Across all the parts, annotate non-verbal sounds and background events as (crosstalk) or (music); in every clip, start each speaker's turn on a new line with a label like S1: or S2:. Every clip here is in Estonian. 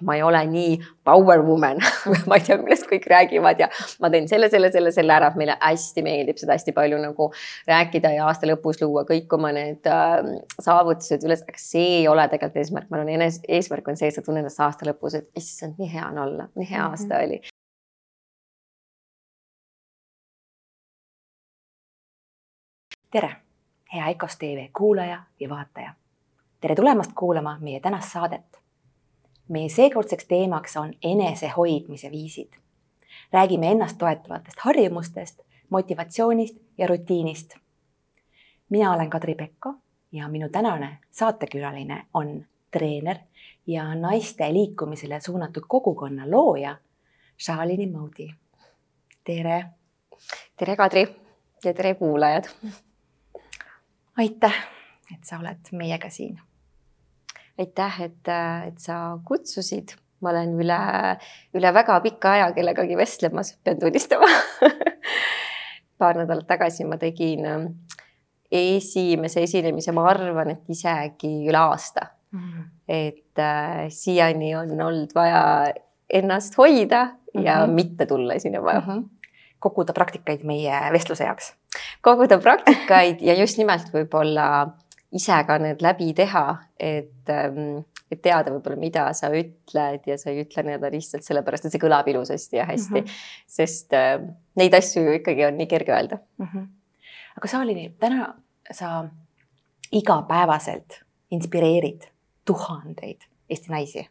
S1: ma ei ole nii power woman (laughs) ma ei tea, millest kõik räägivad ja ma teen selle, selle, selle, selle ära, meile hästi meeldib seda hästi palju nagu rääkida ja aasta lõpus luua kõik oma need äh, saavutused üles, aga see ei ole tegelikult eesmärk, ma arvan, enes-, eesmärk on see, et sa tunned ennast aasta lõpus, et issand, nii hea on olla, nii hea aasta mm -hmm. oli
S2: tere, hea EKOS tv kuulaja ja vaataja. tere tulemast kuulama meie tänast saadet. Meie seekordseks teemaks on enesehoidmise viisid. räägime ennast toetavatest harjumustest, motivatsioonist ja rutiinist. mina olen Kadri Pekko ja minu tänane saatekülaline on treener ja naiste liikumisele suunatud kogukonna looja Shalini Moodi. tere.
S1: tere, Kadri ja tere, kuulajad
S2: aitäh, et sa oled meiega siin.
S1: Aitäh, et, et sa kutsusid, ma olen üle, üle väga pika aja kellegagi vestlemas, pean tunnistama (laughs) paar nädalat tagasi ma tegin ähm, esimese esinemise, ma arvan, et isegi üle aasta mm. -hmm. et äh, siiani on olnud vaja ennast hoida mm -hmm. ja mhm. mitte tulla esinema mm. -hmm
S2: koguda praktikaid meie vestluse jaoks?
S1: koguda praktikaid ja just nimelt võib-olla ise ka need läbi teha, et, ähm, et teada võib-olla, mida sa ütled ja sa ei ütle nii-öelda lihtsalt sellepärast, et see kõlab ilusasti ja hästi mm, -hmm. sest äh, neid asju ju ikkagi on nii kerge öelda mm. -hmm.
S2: aga Saalini, täna sa igapäevaselt inspireerid tuhandeid Eesti naisi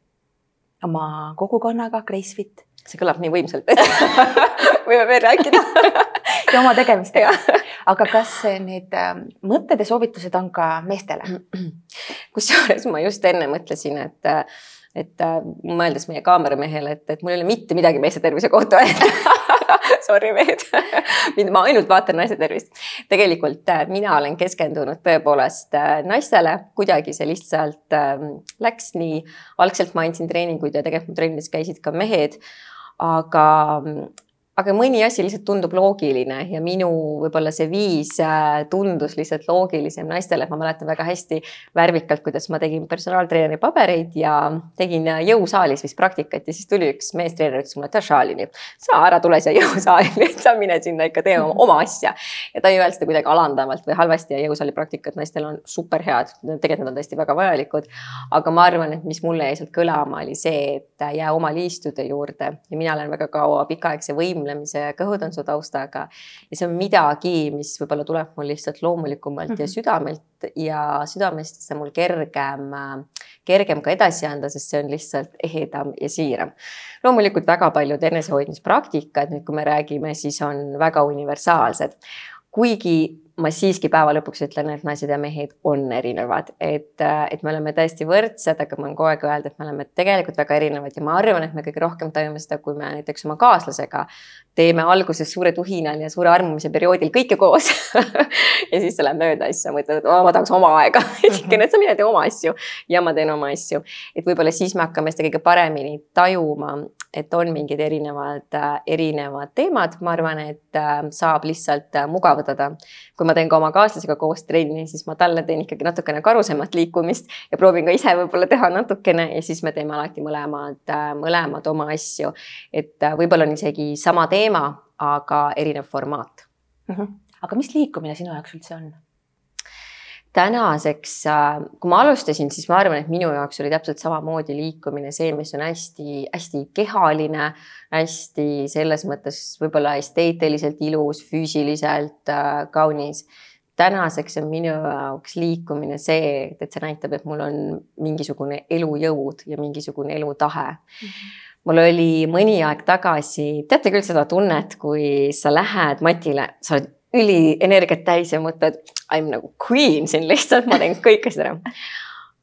S2: oma kogukonnaga Gracefit.
S1: see kõlab nii võimsalt, (laughs) võime veel rääkida (laughs)
S2: ja oma tegemistega. aga kas need ähm, mõtted ja soovitused on ka meestele? (clears throat)
S1: kusjuures ma just enne mõtlesin, et, et äh, mõeldes meie kaameramehele, et, et mul ei ole mitte midagi meeste tervise kohta öelda (laughs) Sorry, mehed mind, ma ainult vaatan naise tervist. tegelikult äh, mina olen keskendunud tõepoolest äh, naistele, kuidagi see lihtsalt äh, läks nii. algselt ma andsin treeninguid ja tegelikult mu trennis käisid ka mehed. aga aga mõni asi lihtsalt tundub loogiline ja minu võib-olla see viis äh, tundus lihtsalt loogilisem naistele, et ma mäletan väga hästi värvikalt, kuidas ma tegin personaaltreeneri pabereid ja tegin äh, jõusaalis vist praktikat ja siis tuli üks meestreener, ütles mulle, et Šalini, sa ära tule siia (laughs) jõusaali, sa mine sinna ikka tee oma, oma asja. ja ta ei öelnud seda kuidagi alandavalt või halvasti ja jõusaali praktikad naistel on super head, tegelikult nad on tõesti väga vajalikud. aga ma arvan, et mis mulle jäi sealt kõlama, oli see, et jää oma liistude juurde ja mina olen väga kaua pikaaegse võimlemise võimlemise ja kõhutantsu taustaga. ja see on midagi, mis võib-olla tuleb mul lihtsalt loomulikumalt mm -hmm. ja mhm. südamelt ja südamest see mul kergem, kergem ka edasi anda, sest see on lihtsalt ehedam ja siiram. loomulikult väga paljud enesehoidmispraktikad, nüüd kui me räägime, siis on väga universaalsed kuigi ma siiski päeva lõpuks ütlen, et naised ja mehed on erinevad, et, et me oleme täiesti võrdsed, aga ma olen kogu aeg öelnud, et me oleme tegelikult väga erinevad ja ma arvan, et me kõige rohkem tajume seda, kui me näiteks oma kaaslasega teeme alguses suure tuhinal ja suure armumise perioodil kõike koos (laughs) ja siis sa lähed mööda ja siis sa mõtled, et ma tahaks oma aega veidikene, et sa mine tee oma asju ja ma teen oma asju. et võib-olla siis me hakkame seda kõige paremini tajuma, et on mingid erinevad, erinevad teemad, ma arvan, et äh, saab lihtsalt äh, mugavdada. kui ma teen ka oma kaaslasega koos trenni, siis ma talle teen ikkagi natukene karusemat liikumist ja proovin ka ise võib-olla teha natukene ja siis me teeme alati mõlemad, äh, mõlemad oma asju. et võib-olla on isegi sama teema, aga erinev formaat
S2: mm. -hmm. aga mis liikumine sinu jaoks üldse on?
S1: Tänaseks, äh, kui ma alustasin, siis ma arvan, et minu jaoks oli täpselt samamoodi liikumine see, mis on hästi-hästi kehaline, hästi selles mõttes võib-olla esteetiliselt ilus, füüsiliselt äh, kaunis. tänaseks on minu jaoks liikumine see, et see näitab, et mul on mingisugune elujõud ja mingisugune elutahe mm. -hmm mul oli mõni aeg tagasi, teate küll seda tunnet, kui sa lähed matile, sa oled ülienergiat täis ja mõtled, I m nagu queen siin lihtsalt, ma teen kõik asjad ära.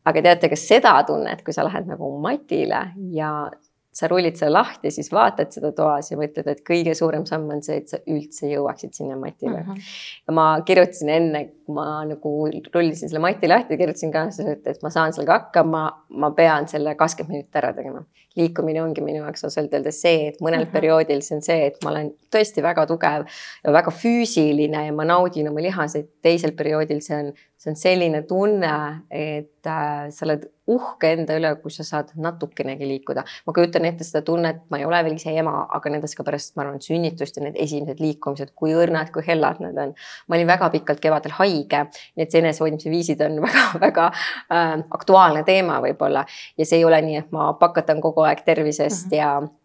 S1: aga teate, kas seda tunnet, kui sa lähed nagu matile ja sa rullid selle lahti, siis vaatad seda toas ja mõtled, et kõige suurem samm on see, et sa üldse jõuaksid sinna matile mm. -hmm. ja ma kirjutasin enne kui ma nagu rullisin selle mati lahti, kirjutasin et, et ma saan sellega hakkama, ma pean selle kakskümmend minutit ära tegema. Liikumine ongi minu jaoks ausalt öeldes see, et mõnel uh -huh. perioodil see on see, et ma olen tõesti väga tugev ja väga füüsiline ja ma naudin oma lihaseid, teisel perioodil see on see on selline tunne, et äh, sa oled uhke enda üle, kui sa saad natukenegi liikuda. ma kujutan ette seda tunnet, ma ei ole veel ise ema, aga nendest ka pärast, ma arvan, sünnitust ja need esimesed liikumised, kui õrnad, kui hellad need on. ma olin väga pikalt kevadel haige, nii et see enesehoidmise viisid on (laughs) väga-väga äh, aktuaalne teema võib-olla ja see ei ole nii, et ma pakatan kogu aeg tervisest mm -hmm. ja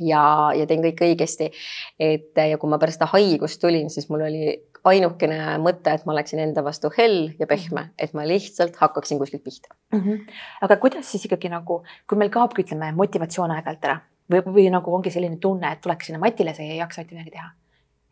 S1: ja, ja teen kõik õigesti. et ja kui ma pärast seda haigust tulin, siis mul oli ainukene mõte, et ma oleksin enda vastu hell ja pehme, et ma lihtsalt hakkaksin kuskilt pihta
S2: mm. -hmm. aga kuidas siis ikkagi nagu, kui meil kaobki, ütleme, motivatsioon aeg-ajalt ära või, või nagu ongi selline tunne, et tuleks sinna matile, sa ei jaksa mitte midagi teha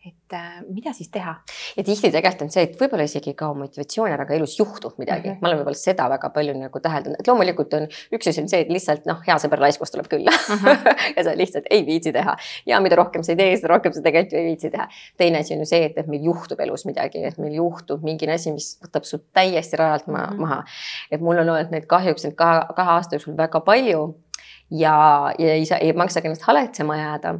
S2: et äh, mida siis teha?
S1: ja tihti tegelikult on see, et võib-olla isegi ei kao motivatsioon ära, aga elus juhtub midagi mm. -hmm. ma olen võib-olla seda väga palju nagu täheldanud, et loomulikult on üks asi on see, et lihtsalt noh, hea sõber laiskus tuleb külla mm. -hmm. (laughs) ja sa lihtsalt ei viitsi teha ja mida rohkem sa ei tee, seda rohkem sa tegelikult ju ei viitsi teha. teine asi on ju see, et, et meil juhtub elus midagi, et meil juhtub mingi asi, mis võtab su täiesti rajalt ma, mm -hmm. maha. et mul on olnud neid kahjuks nüüd kahe, kahe aasta jooksul väga palju ja, ja ei saa, ei maksa ennast haletsema jääda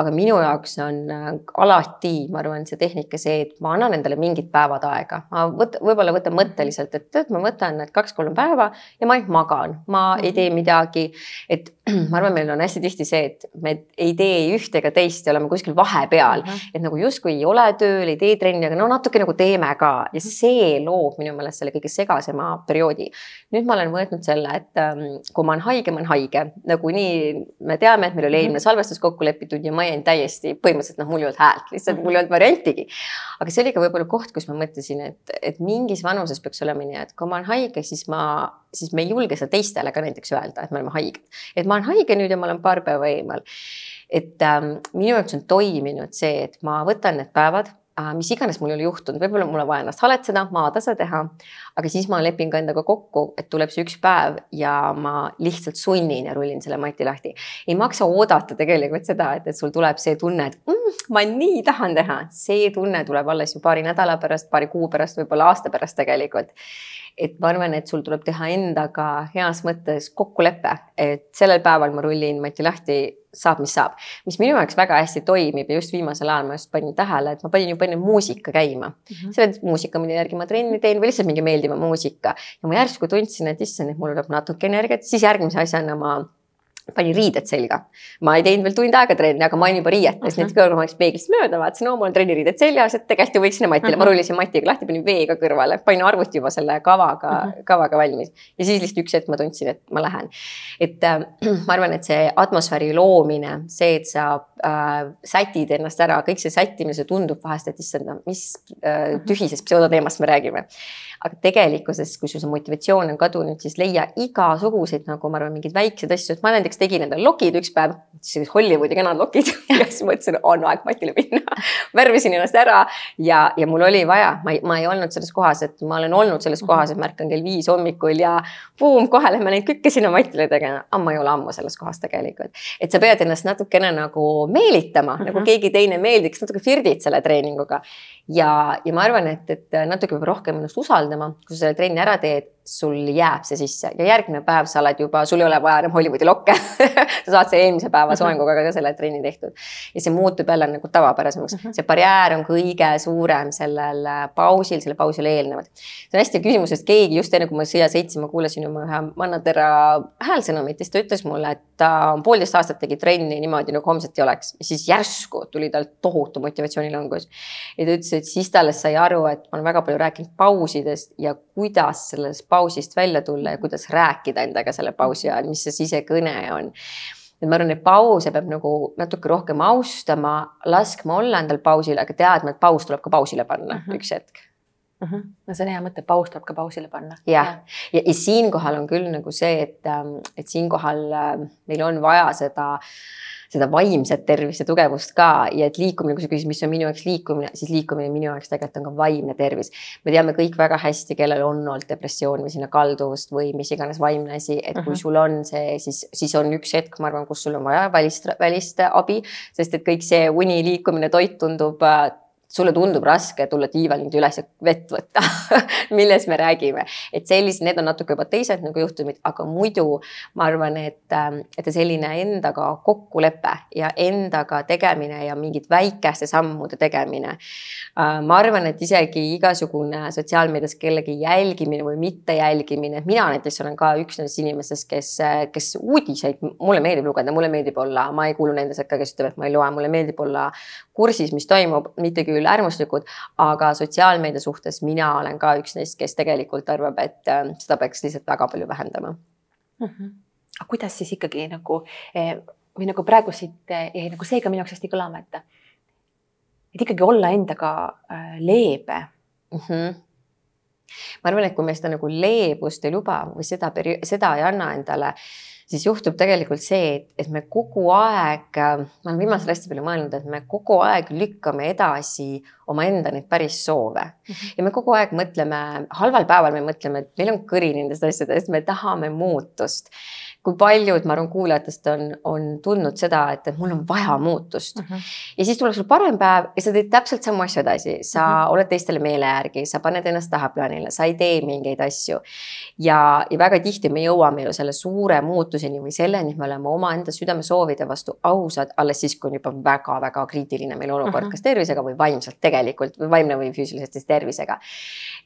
S1: aga minu jaoks on äh, alati, ma arvan, see tehnika see, et ma annan endale mingid päevad aega, ma võt-, võib-olla võtan mõtteliselt, et tead, ma võtan need kaks-kolm päeva ja ma ainult magan, ma ei tee mhm. midagi. et (clears throat) ma arvan, meil on hästi tihti see, et me ei tee ei ühte ega teist ja oleme kuskil vahepeal mm, -hmm. et nagu justkui ei ole tööl, ei tee trenni, aga no natuke nagu teeme ka ja see loob minu meelest selle kõige segasema perioodi. nüüd ma olen võtnud selle, et ähm, kui ma olen haige, ma olen haige, nagunii me teame, et meil oli eelmine salvestus kokku lepitud ja ma ma jäin täiesti põhimõtteliselt noh, mul ei olnud häält, lihtsalt mul ei olnud variantigi. aga see oli ka võib-olla koht, kus ma mõtlesin, et, et mingis vanuses peaks olema nii, et kui ma olen haige, siis ma, siis me ei julge seda teistele ka näiteks öelda, et me oleme haiged. et ma olen haige nüüd ja ma olen eemal. et ähm, minu jaoks on toiminud see, et ma võtan need päevad Äh, mis iganes mul ei ole juhtunud, võib-olla mul on vaja ennast haletseda, maatasa teha, aga siis ma lepin ka endaga kokku, et tuleb see üks päev ja ma lihtsalt sunnin ja rullin selle mati lahti. ei maksa oodata tegelikult seda, et, et sul tuleb see tunne, et mm, ma nii tahan teha, see tunne tuleb alles ju paari nädala pärast, paari kuu pärast, võib-olla aasta pärast tegelikult et ma arvan, et sul tuleb teha endaga heas mõttes kokkulepe, et sellel päeval ma rullin mati lahti, saab, mis saab. mis minu jaoks väga hästi toimib ja just viimasel ajal ma just panin tähele, et ma panin juba enne muusika käima mm. -hmm. selle muusika, mille järgi ma trenni teen või lihtsalt mingi meeldiva muusika ja ma järsku tundsin, et issand, et mul tuleb natuke energiat, siis järgmise asjana ma panin riided selga. ma ei teinud veel tund aega trenni, aga ma olin juba riietes uh, -huh. kui ma läks peeglist mööda, vaatasin, oo, mul on trenniriided seljas, et tegelikult ju võiks sinna matile uh, -huh. ma rullisin matiga lahti, panin veega kõrvale, panin arvuti juba selle kavaga uh, -huh. kavaga valmis. ja siis lihtsalt üks hetk ma tundsin, et ma lähen. et äh, (clears throat) ma arvan, et see atmosfääri loomine, see, et sa äh, sätid ennast ära, kõik see sättimine, see tundub vahest, et issand, mis äh, tühisest pseudoteemast me räägime aga tegelikkuses, kui sul see motivatsioon on kadunud, siis leia igasuguseid nagu ma arvan, mingeid väikseid asju, et ma näiteks tegin endale lokid üks päev, sellised Hollywoodi kenad lokid (laughs) ja siis mõtlesin, on aeg matile minna (laughs) värvisin ennast ära ja, ja mul oli vaja, ma ei, ma ei olnud selles kohas, et ma olen olnud selles kohas, et ma ärkan kell viis hommikul ja buum, kohe lähme neid kõike sinna matile tegema. aga ma ei ole ammu selles kohas tegelikult, et sa pead ennast natukene nagu meelitama mm, -hmm. nagu mhm. keegi teine meeldiks, natuke flirdid selle treeninguga ja, ja ma arvan, et, et natuke peab rohkem ennast usaldama, kui sa selle trenni ära teed, sul jääb see sisse ja järgmine päev sa oled juba, sul ei ole vaja enam Hollywoodi lokke (laughs) sa saad selle eelmise päeva mhm. soenguga ka selle trenni tehtud. ja see muutub jälle nagu tavapärasemaks mhm. see barjäär on kõige suurem sellel pausil, selle pausile eelnevalt. see on hästi küsimus, sest keegi just enne, kui ma siia sõitsin, ma kuulasin oma ühe Mannaterra häälsõnumit siis ta ütles mulle, et ta poolteist aastat tegi trenni niimoodi nagu homset ei oleks. siis järsku tuli tal tohutu motivatsioonilangus. ja ta ütles, et siis ta alles sai aru, et ma olen väga palju rääkinud pausidest ja kuidas selles pausist välja tulla ja kuidas rääkida endaga selle pausi ajal, mis see sisekõne on et ma arvan, et pause peab nagu natuke rohkem austama, laskma olla endal pausil, aga teadma, et paus tuleb ka pausile panna mm -hmm. üks hetk
S2: mm. -hmm. no see on hea mõte, paus tuleb ka pausile panna.
S1: jah, ja, ja, ja siinkohal on küll nagu see, et, ähm, et siinkohal äh, meil on vaja seda äh, seda vaimset tervist ja tugevust ka ja et liikumine, kui sa küsid, mis on minu jaoks liikumine, siis liikumine minu jaoks tegelikult on ka vaimne tervis. me teame kõik väga hästi, kellel on olnud depressioon või sinna kalduvust või mis iganes vaimne asi, et kui mhm. sul on see, siis, siis on üks hetk, ma arvan, kus sul on vaja välist, välist abi, sest et kõik see uni, liikumine, toit tundub sulle tundub raske tulla diivanilt üles ja vett võtta (laughs) milles me räägime, et sellised, need on natuke juba teised nagu juhtumid, aga muidu ma arvan, et, ähm, et selline endaga kokkulepe ja endaga tegemine ja mingite väikeste sammude tegemine. Äh, ma arvan, et isegi igasugune sotsiaalmeedias kellegi jälgimine või mitte jälgimine, mina näiteks olen ka üks nendest inimestest, kes, kes uudiseid, mulle meeldib lugeda, mulle meeldib olla, ma ei kuulu nende sekka, kes ütleb, et ma ei loe, mulle meeldib olla kursis, mis toimub, mitte küll küll äärmuslikud, aga sotsiaalmeedia suhtes mina olen ka üks neist, kes tegelikult arvab, et äh, seda peaks lihtsalt väga palju vähendama
S2: mm. -hmm. aga kuidas siis ikkagi nagu eh, või nagu praegu siit jäi eh, nagu see ka minu jaoks hästi kõlama, et, et ikkagi olla endaga äh, leebe
S1: mm. -hmm ma arvan, et kui me seda nagu leebust ei luba või seda, seda ei anna endale äh, siis juhtub tegelikult see, et, et me kogu aeg, ma olen viimasel hästi palju mõelnud, et me kogu aeg lükkame edasi omaenda neid päris soove mm. -hmm. ja me kogu aeg mõtleme, halval päeval me mõtleme, et meil on kõri nendest asjadest, me tahame muutust kui paljud, ma arvan, kuulajatest on, on tundnud seda, et, et mul on vaja muutust mm. -hmm. ja siis tuleb sul parem päev ja sa teed täpselt samu asju edasi, sa mm -hmm. oled teistele meele järgi, sa paned ennast tahaplaanile, sa ei tee mingeid asju. ja, ja väga tihti me jõuame ju selle suure muutuseni või selleni, et me oleme omaenda südamesoovide vastu ausad alles siis, kui on juba väga-väga kriitiline meil olukord mm, -hmm. kas tervisega või vaimselt tegelikult või vaimne või füüsiliselt siis tervisega.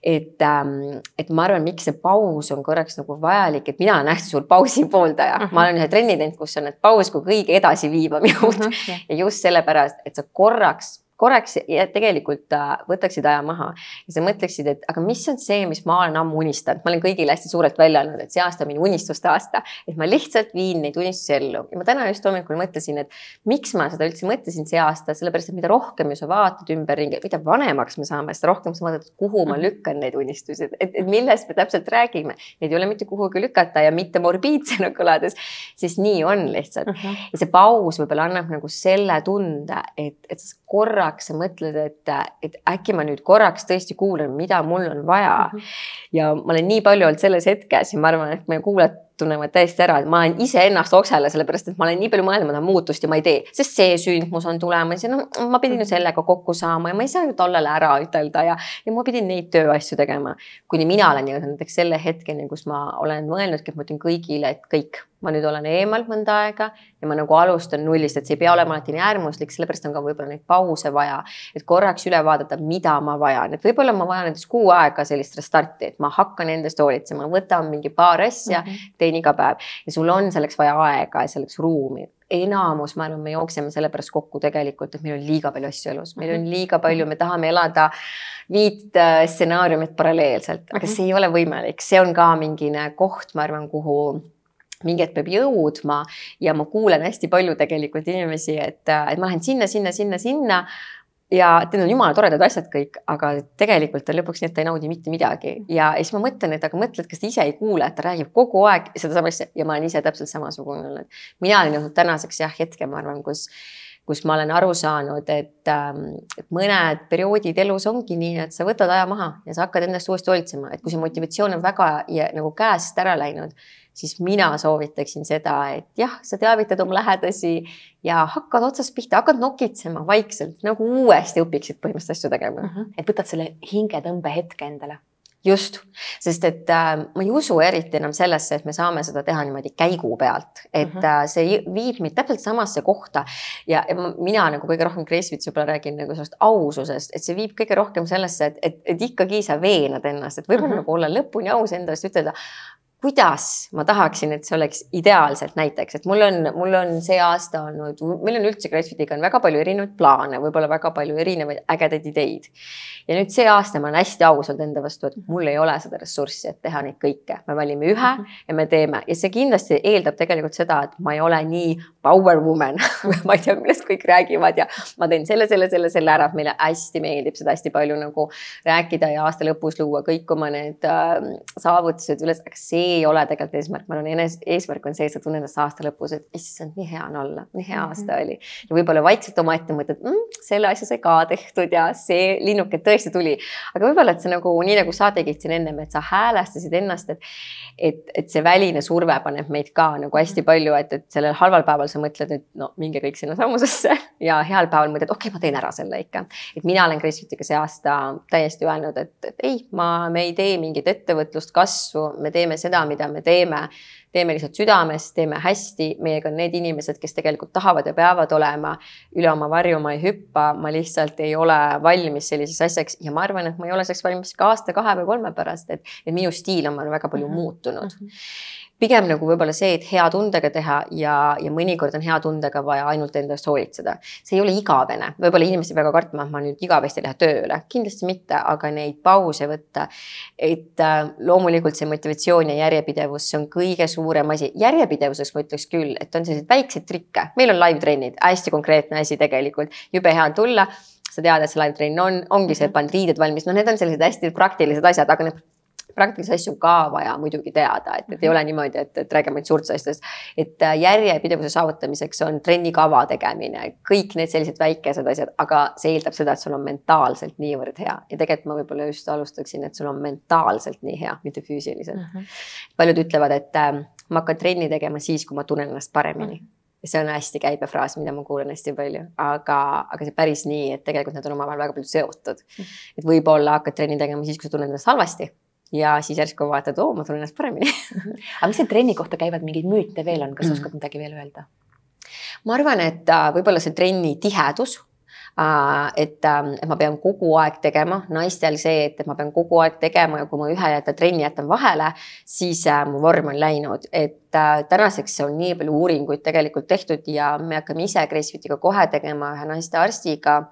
S1: Et ähm,, et ma arvan, miks see paus on korraks nagu vajalik, et mina olen hästi suur pausi pool pooldaja. Uh, -huh. ma olen ühe trenni teinud, kus on need paus kui kõige edasiviivam jõud uh -huh, ja just sellepärast, et sa korraks korraks ja tegelikult äh, võtaksid aja maha ja sa mõtleksid, et aga mis on see, mis ma olen ammu unistanud, ma olen kõigile hästi suurelt välja öelnud, et see aasta on minu unistuste aasta, et ma lihtsalt viin neid unistusi ellu ja ma täna just hommikul mõtlesin, et miks ma seda üldse mõtlesin see aasta, sellepärast et mida rohkem ju sa vaatad ümberringi, mida vanemaks me saame, seda rohkem sa vaatad, kuhu ma mhm. lükkan neid unistusi, et, et millest me täpselt räägime. Neid ei ole mitte kuhugi lükata ja mitte morbiidsena (laughs) kõlades, siis nii on lihtsalt uh. -huh. ja see paus võib-olla annab nagu selle tunde, et, et sa korra korraks sa mõtled, et, et äkki ma nüüd korraks tõesti kuulan, mida mul on vaja mm. -hmm. ja ma olen nii palju olnud selles hetkes ja ma arvan, et meie kuulajad tunnevad täiesti ära, et ma olen iseennast oksele, sellepärast et ma olen nii palju mõelnud, ma tahan muutust ja ma ei tee, sest see sündmus on tulemas ja noh, ma pidin ju mhm. sellega kokku saama ja ma ei saa ju tollele ära ütelda ja, ja ma pidin neid tööasju tegema. kuni mina olen jõudnud näiteks selle hetkeni, kus ma olen mõelnudki, et ma ütlen kõigile, et kõik ma nüüd olen eemal mõnda aega ja ma nagu alustan nullist, et see ei pea olema alati nii äärmuslik, sellepärast on ka võib-olla neid pause vaja, et korraks üle vaadata, mida ma vajan, et võib-olla ma vajan näiteks kuu aega sellist restarti, et ma hakkan endast hoolitsema, võtan mingi paar asja mm, -hmm. Teen iga päev ja sul on selleks vaja aega ja selleks ruumi enamus, ma arvan, me jookseme sellepärast kokku tegelikult, et meil on liiga palju asju elus, meil on mhm. liiga palju, me tahame elada viit äh, stsenaariumit paralleelselt, aga mhm. see ei ole võimalik, see on ka mingine koht, ma arvan, kuhu mingi hetk peab jõudma ja ma kuulen hästi palju tegelikult inimesi, et, et ma lähen sinna, sinna, sinna, sinna. Ja need on jumala toredad asjad kõik, aga tegelikult on lõpuks nii, et ta ei naudi mitte midagi ja, siis ma mõtlen, et aga mõtled, kas ta ise ei kuule, et ta räägib kogu aeg sedasama asja ja ma olen ise täpselt samasugune olnud. mina olen jõudnud tänaseks jah, hetke, ma arvan, kus kus ma olen aru saanud, et, ähm, et mõned perioodid elus ongi nii, et sa võtad aja maha ja sa hakkad endast uuesti hoolitsema, et kui see motivatsioon on väga ja, nagu käest ära läinud, siis mina soovitaksin seda, et jah, sa teavitad oma lähedasi ja hakkad otsast pihta, hakkad nokitsema vaikselt nagu uuesti õpiksid põhimõtteliselt asju tegema mm.
S2: -hmm. et võtad selle hingetõmbe hetke endale
S1: just, sest et äh, ma ei usu eriti enam sellesse, et me saame seda teha niimoodi käigu pealt, et mm -hmm. äh, see viib meid täpselt samasse kohta ja, ja ma, mina nagu kõige rohkem Gracefit's võib-olla räägin nagu sellest aususest, et see viib kõige rohkem sellesse, et, et, et ikkagi sa veenad ennast, et võib-olla mm -hmm. nagu olla lõpuni aus enda eest, ütelda kuidas ma tahaksin, et see oleks ideaalselt näiteks, et mul on, mul on see aasta olnud, meil on üldse Gracefitiga on väga palju erinevaid plaane, võib-olla väga palju erinevaid ägedaid ideid. ja nüüd see aasta ma olen hästi aus olnud enda vastu, et mul ei ole seda ressurssi, et teha neid kõike, me valime ühe ja me teeme. Ja see kindlasti eeldab tegelikult seda, et ma ei ole nii power woman. (laughs) Ma ei tea, millest kõik räägivad ja ma teen selle, selle, selle, selle ära, meile hästi meeldib seda hästi palju nagu rääkida ja aasta lõpus luua kõik oma need äh, saavutused üles, aga see ei ole tegelikult eesmärk, ma arvan, enes-, eesmärk on see, et sa tunned ennast aasta lõpus, et issand, nii hea on olla, nii hea aasta mm -hmm. oli. ja võib-olla vaikselt omaette mõtled mmm,, selle asja sai ka tehtud ja see linnuke tõesti tuli. aga võib-olla, et see nagu nii nagu sa tegid siin ennem, et sa häälestasid ennast, et et, et see väline surve paneb meid ka nagu hästi palju, et, et sellel halval päeval sa sa mõtled, et no minge kõik sinnasamusesse ja heal päeval mõtled, okei okay,, ma teen ära selle ikka. et mina olen CrossFitiga see aasta täiesti öelnud, et, et ei, ma, me ei tee mingit ettevõtlust, kasvu, me teeme seda, mida me teeme teeme lihtsalt südamest, teeme hästi, meiega on need inimesed, kes tegelikult tahavad ja peavad olema. üle oma varju ma ei hüppa, ma lihtsalt ei ole valmis selliseks asjaks ja ma arvan, et ma ei ole selleks valmis ka aasta, kahe või kolme pärast, et, et minu stiil on väga palju mm -hmm. muutunud mm. -hmm pigem nagu võib-olla see, et hea tundega teha ja, ja mõnikord on hea tundega vaja ainult enda eest hoolitseda. see ei ole igavene, võib-olla inimesed väga kartma, et ma nüüd igavesti lähen tööle, kindlasti mitte, aga neid pause võtta. et äh, loomulikult see motivatsioon ja järjepidevus, see on kõige suurem asi. järjepidevuseks ma ütleks küll, et on selliseid väikseid trikke, meil on live trennid, hästi konkreetne asi tegelikult, jube hea on tulla. Sa tead, et see live trenn on, ongi see, et paned riided valmis, no need on sellised hästi praktilised asjad, aga need praktilisi asju ka vaja muidugi teada, et, et ei ole niimoodi, et, et räägime ainult suurtest asjadest. et äh, järjepidevuse saavutamiseks on trennikava tegemine, kõik need sellised väikesed asjad, aga see eeldab seda, et sul on mentaalselt niivõrd hea ja tegelikult ma võib-olla just alustaksin, et sul on mentaalselt nii hea, mitte füüsiliselt mm. -hmm. paljud ütlevad, et äh, ma hakkan trenni tegema siis, kui ma tunnen ennast paremini mm. -hmm ja see on hästi käibe fraas, mida ma kuulen hästi palju, aga, aga see päris nii, et tegelikult need on omavahel väga palju seotud. Mhm. et võib-olla hakkad trenni tegema siis, kui sa tunned ennast halvasti ja siis järsku vaatad, oo, ma tunnen ennast paremini. (laughs)
S2: Aga mis see trenni kohta käivad, mingeid müüte veel on, kas mm. oskad midagi veel öelda?
S1: ma arvan, et äh, võib-olla see trenni tihedus äh, et, ähm, et ma pean kogu aeg tegema, naistel see, et, et ma pean kogu aeg tegema ja kui ma ühe jätan trenni jätan vahele, siis äh, mu vorm on läinud, et tänaseks on nii palju uuringuid tegelikult tehtud ja me hakkame ise Gracefitiga kohe tegema ühe naistearstiga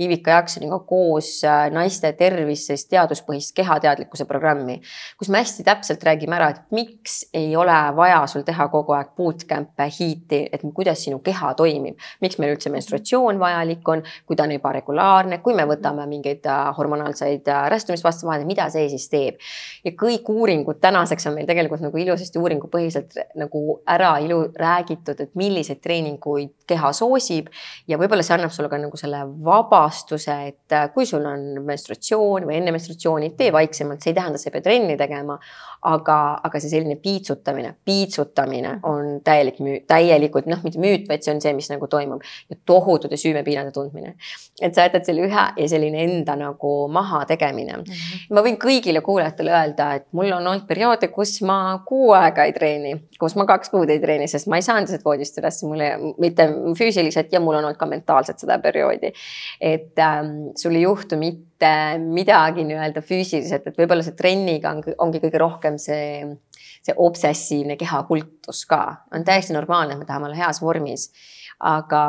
S1: Ivika Jaaksoniga koos äh, naiste tervisest teaduspõhist kehateadlikkuse programmi, kus me hästi täpselt räägime ära, et miks ei ole vaja sul teha kogu aeg bootcamp'e, hiiti, et kuidas sinu keha toimib, miks meil üldse menstratsioon vajalik on, kui ta on ebaregulaarne, kui me võtame mingeid äh, hormonaalseid äh, rästumisvastu vahendeid, mida see siis teeb. ja kõik uuringud tänaseks on meil tegelikult nagu ilusasti uuringupõhiselt nagu ära ilu räägitud, et milliseid treeninguid keha soosib ja võib-olla see annab sulle ka nagu selle vaba vabastuse, et äh, kui sul on menstratsioon või enne menstratsiooni, tee vaiksemalt, see ei tähenda, sa ei pea trenni tegema. aga, aga see selline piitsutamine, piitsutamine on täielik täielikult noh, mitte müüt, vaid see on see, mis nagu toimub ja tohutute süümepiirade tundmine. et sa jätad selle ühe ja selline enda nagu maha tegemine mm. -hmm. ma võin kõigile kuulajatele öelda, et mul on olnud perioode, kus ma kuu aega ei treeni, kus ma kaks kuud ei treeni, sest ma ei saanud lihtsalt voodist üles, mul ei, mitte füüsiliselt ja mul on olnud ka mentaalselt seda perioodi et ähm, sul ei juhtu mitte midagi nii-öelda füüsiliselt, et võib-olla see trenniga on, ongi kõige rohkem see, see obsessiivne kehakultus ka on täiesti normaalne, et me tahame olla heas vormis aga,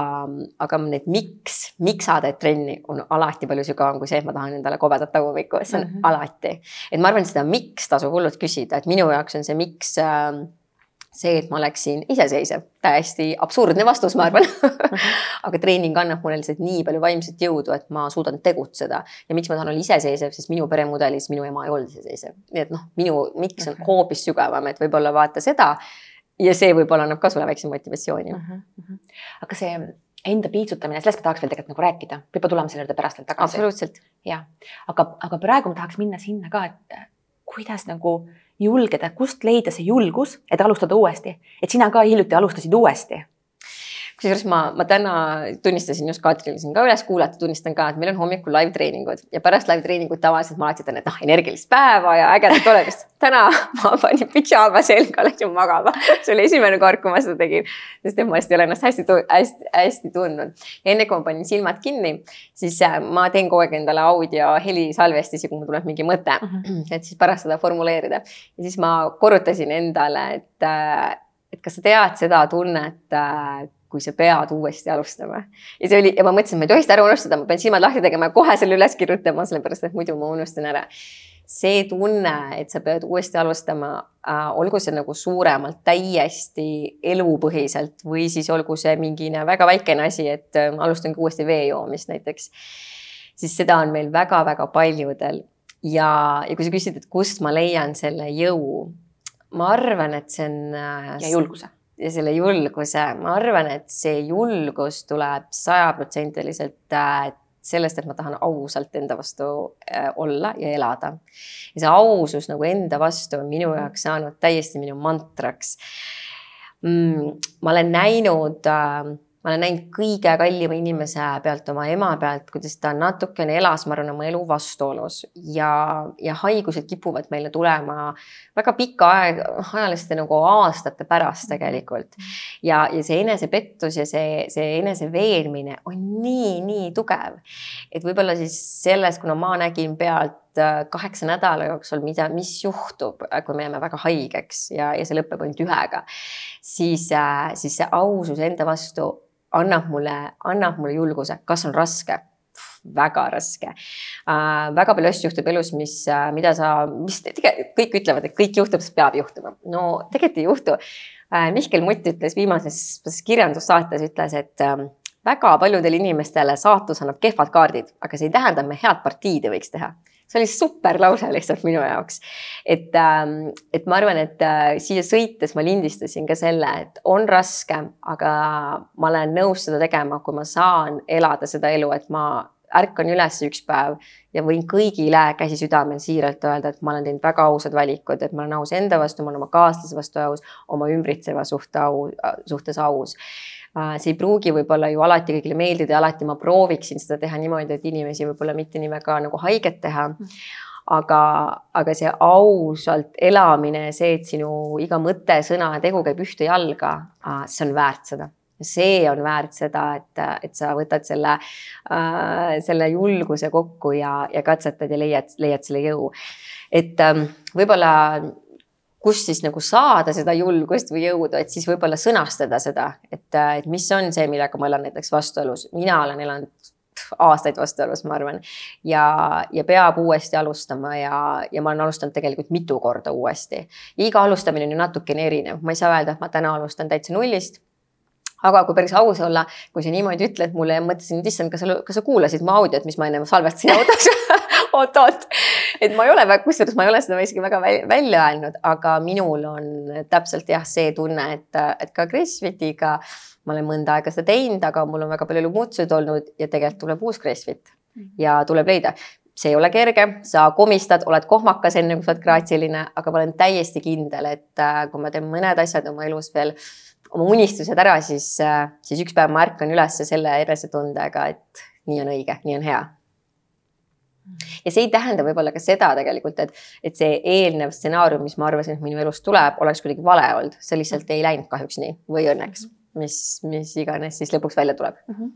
S1: aga need miks, miks sa teed trenni, on alati palju sügavam kui see, et ma tahan endale kobedat tagumikku, see on mm -hmm. alati. et ma arvan, et seda miks tasub hullult küsida, et minu jaoks on see miks äh, see, et ma oleksin iseseisev, täiesti absurdne vastus, ma arvan (laughs) aga treening annab mulle lihtsalt nii palju vaimset jõudu, et ma suudan tegutseda ja miks ma tahan olla iseseisev, sest minu peremudelis minu ema ei olnud iseseisev, nii et noh, minu miks on okay. hoopis sügavam, et võib-olla vaata seda. ja see võib-olla annab ka sulle väikse motivatsiooni uh.
S2: -huh. aga see enda piitsutamine, sellest ma tahaks veel tegelikult nagu rääkida, võib-olla tuleme selle juurde pärast veel tagasi.
S1: absoluutselt.
S2: ja, aga, aga praegu ma tahaks minna sinna ka, et kuidas nagu julgeda, kust leida see julgus, et alustada uuesti, et sina ka hiljuti alustasid uuesti
S1: kusjuures ma, ma täna tunnistasin just Katrile siin ka üles kuulata, tunnistan ka, et meil on hommikul live treeningud ja pärast live treeningut tavaliselt ma alati ütlen, et noh, energilist päeva ja ägedat olemist. täna ma panin pidžaama selga, läksin magama. see oli esimene kord, kui ma seda tegin, sest et ma hästi ei ole ennast hästi, hästi, hästi tundnud. ja enne kui ma panin silmad kinni, siis äh, ma teen kogu aeg endale audio helisalvestisi, kui mul tuleb mingi mõte mhm. -huh. et siis pärast seda formuleerida ja siis ma korrutasin endale, et äh, et kas sa tead seda tunnet, äh, kui sa pead uuesti alustama. ja see oli ja ma mõtlesin, ma ei tohi seda ära unustada, ma pean silmad lahti tegema ja kohe selle üles kirjutama, sellepärast et muidu ma unustan ära. see tunne, et sa pead uuesti alustama äh,, olgu see nagu suuremalt, täiesti elupõhiselt või siis olgu see mingine väga väikene asi, et äh, alustangi uuesti vee joomist näiteks. siis seda on meil väga-väga paljudel ja, ja kui sa küsid, et kust ma leian selle jõu, ma arvan, et see on
S2: äh,. ja julguse
S1: ja selle julguse, ma arvan, et see julgus tuleb sajaprotsendiliselt äh, sellest, et ma tahan ausalt enda vastu äh, olla ja elada. ja see ausus nagu enda vastu on minu jaoks saanud täiesti minu mantraks mm,? ma olen näinud äh, ma olen näinud kõige kallima inimese pealt, oma ema pealt, kuidas ta natukene elas, ma arvan, oma elu vastuolus. Ja, ja haigused kipuvad meile tulema väga pika aeg, ajaliste nagu aastate pärast tegelikult. ja, ja see enesepettus ja see, see eneseveenmine on nii, nii tugev, et võib-olla siis selles, kuna ma nägin pealt äh, kaheksa nädala jooksul, mida, mis juhtub, kui me jääme väga haigeks ja, ja see lõpeb ainult ühega, siis, äh, siis see ausus enda vastu annab mulle, annab mulle julguse, kas on raske väga raske äh,. väga palju asju juhtub elus, mis äh,, mida sa, mis tegelikult kõik ütlevad, et kõik juhtub, sest peab juhtuma. no tegelikult ei juhtu äh,. Mihkel Mutt ütles viimases kirjandussaates, ütles, et äh, väga paljudele inimestele saatus annab kehvad kaardid, aga see ei tähenda, et me head partiid ei võiks teha see oli super lause lihtsalt minu jaoks. et, ähm, et ma arvan, et äh, siia sõites ma lindistasin ka selle, et on raske, aga ma olen nõus seda tegema, kui ma saan elada seda elu, et ma ärkan üles üks päev ja võin kõigile käsi südamel siiralt öelda, et ma olen teinud väga ausad valikud, et ma olen aus enda vastu, ma olen oma kaaslase vastu aus, oma ümbritseva suhte au, suhtes aus see ei pruugi võib-olla ju alati kõigile meeldida ja alati ma prooviksin seda teha niimoodi, et inimesi võib-olla mitte nii väga nagu haiget teha. Aga, aga see ausalt elamine, see, et sinu iga mõte, sõna ja tegu käib ühte jalga, äh, see on väärt seda. See on väärt seda, et, et sa võtad selle äh,, selle julguse kokku ja, ja katsetad ja leiad, leiad selle jõu. et ähm, võib-olla kust siis nagu saada seda julgust või jõudu, et siis võib-olla sõnastada seda, et, et mis on see, millega ma elan näiteks vastuolus. mina olen elanud aastaid vastuolus, ma arvan. ja, ja peab uuesti alustama ja, ja ma olen alustanud tegelikult mitu korda uuesti. iga alustamine on ju natukene erinev, ma ei saa öelda, et ma täna alustan täitsa nullist aga kui päris aus olla, kui sa niimoodi ütled mulle ja mõtlesin, et issand, kas sa, kas sa kuulasid mu audiot, mis ma ennem salvestasin autos (laughs) oot-oot, et ma ei ole, kusjuures ma ei ole seda isegi väga välja öelnud, aga minul on täpselt jah, see tunne, et, et ka Gracefitiga ma olen mõnda aega seda teinud, aga mul on väga palju muutused olnud ja tegelikult tuleb uus Gracefit ja tuleb leida. See ei ole kerge, sa komistad, oled kohmakas, enne kui sa oled graatsiline, aga ma olen täiesti kindel, et äh, kui ma teen mõned asjad oma elus veel oma unistused ära, siis, äh, siis üks päev ma ärkan üles selle enesetundega, et nii on õige, nii on hea ja see ei tähenda võib-olla ka seda tegelikult, et, et see eelnev stsenaarium, mis ma arvasin, et minu elus tuleb, oleks kuidagi vale olnud, see lihtsalt ei läinud kahjuks nii või õnneks, mis, mis iganes siis lõpuks välja tuleb. Mm.
S2: -hmm.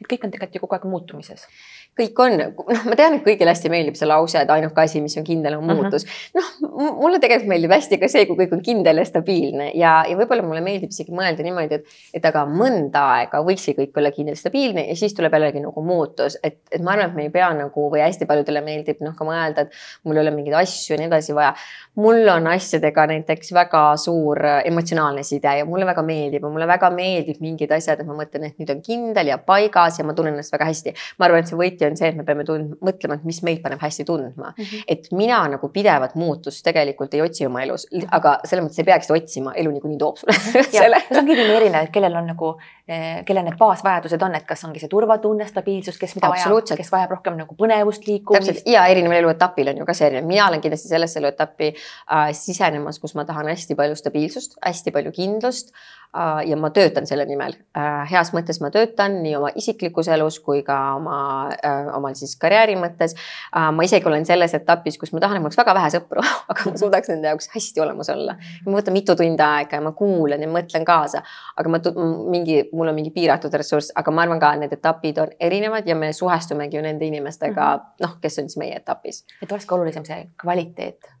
S2: et kõik on tegelikult ju kogu aeg muutumises
S1: kõik on, noh, ma tean, et kõigile hästi meeldib see lause, et ainuke asi, mis on kindel, on muutus uh -huh.. noh, mulle tegelikult meeldib hästi ka see, kui kõik on kindel ja stabiilne ja, ja võib-olla mulle meeldib isegi mõelda niimoodi, et, et aga mõnda aega võikski kõik olla kindel, stabiilne ja siis tuleb jällegi nagu muutus, et, et ma arvan, et me ei pea nagu või hästi paljudele meeldib noh, ka mõelda, et mul ei ole mingeid asju ja nii edasi vaja. mul on asjadega näiteks väga suur emotsionaalne side ja mulle väga meeldib ja mulle väga meeldib mingid asjad, et ma mõtlen, et nüüd on kindel ja paigas ja ma tunnen ennast väga hästi. ma arvan, et see võti on see, et me peame tund-, mõtlema, et mis meid paneb hästi tundma mm. -hmm. et mina nagu pidevat muutust tegelikult ei otsi oma elus, aga selles mõttes ei peaks otsima, elu niikuinii toob sulle (laughs)
S2: selle. see on kõigil erinev, kellel on nagu, eh, kellel need baasvajadused on, et kas ongi see turvatunne, stabiilsus, kes mida vajab, kes vajab rohkem nagu põnevust, liikumist.
S1: ja erineval eluetapil on ju ka see erinev, mina olen kindlasti sellesse eluetappi äh, sisenemas, kus ma tahan hästi palju stabiilsust, hästi palju kindlust äh, ja ma töötan selle nimel äh,. heas mõttes ma töötan nii oma isiklikus elus kui ka oma äh, omal siis karjääri mõttes äh,. ma isegi olen selles etapis, kus ma tahan, et mul oleks väga vähe sõpru (laughs) aga ma suudaks nende jaoks hästi olemas olla. ma võtan mitu tundi aega ja ma kuulan ja mõtlen kaasa, aga ma mingi, mul on mingi piiratud ressurss, aga ma arvan ka, need etapid on erinevad ja me suhestumegi ju nende inimestega -hmm. noh, kes on siis meie etapis.
S2: et oleks ka olulisem see kvaliteet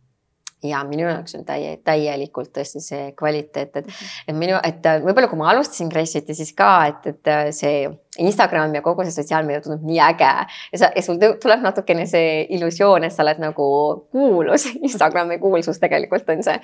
S1: ja minu jaoks on täie, täielikult tõesti see kvaliteet, et, mhm. et minu, et võib-olla kui ma alustasin Gracefiti, siis ka, et, et see Instagram ja kogu see sotsiaalmeedia tundub nii äge ja sa, ja sul tuleb natukene see illusioon, et sa oled nagu kuulus. (laughs) Instagrami kuulsus tegelikult on see.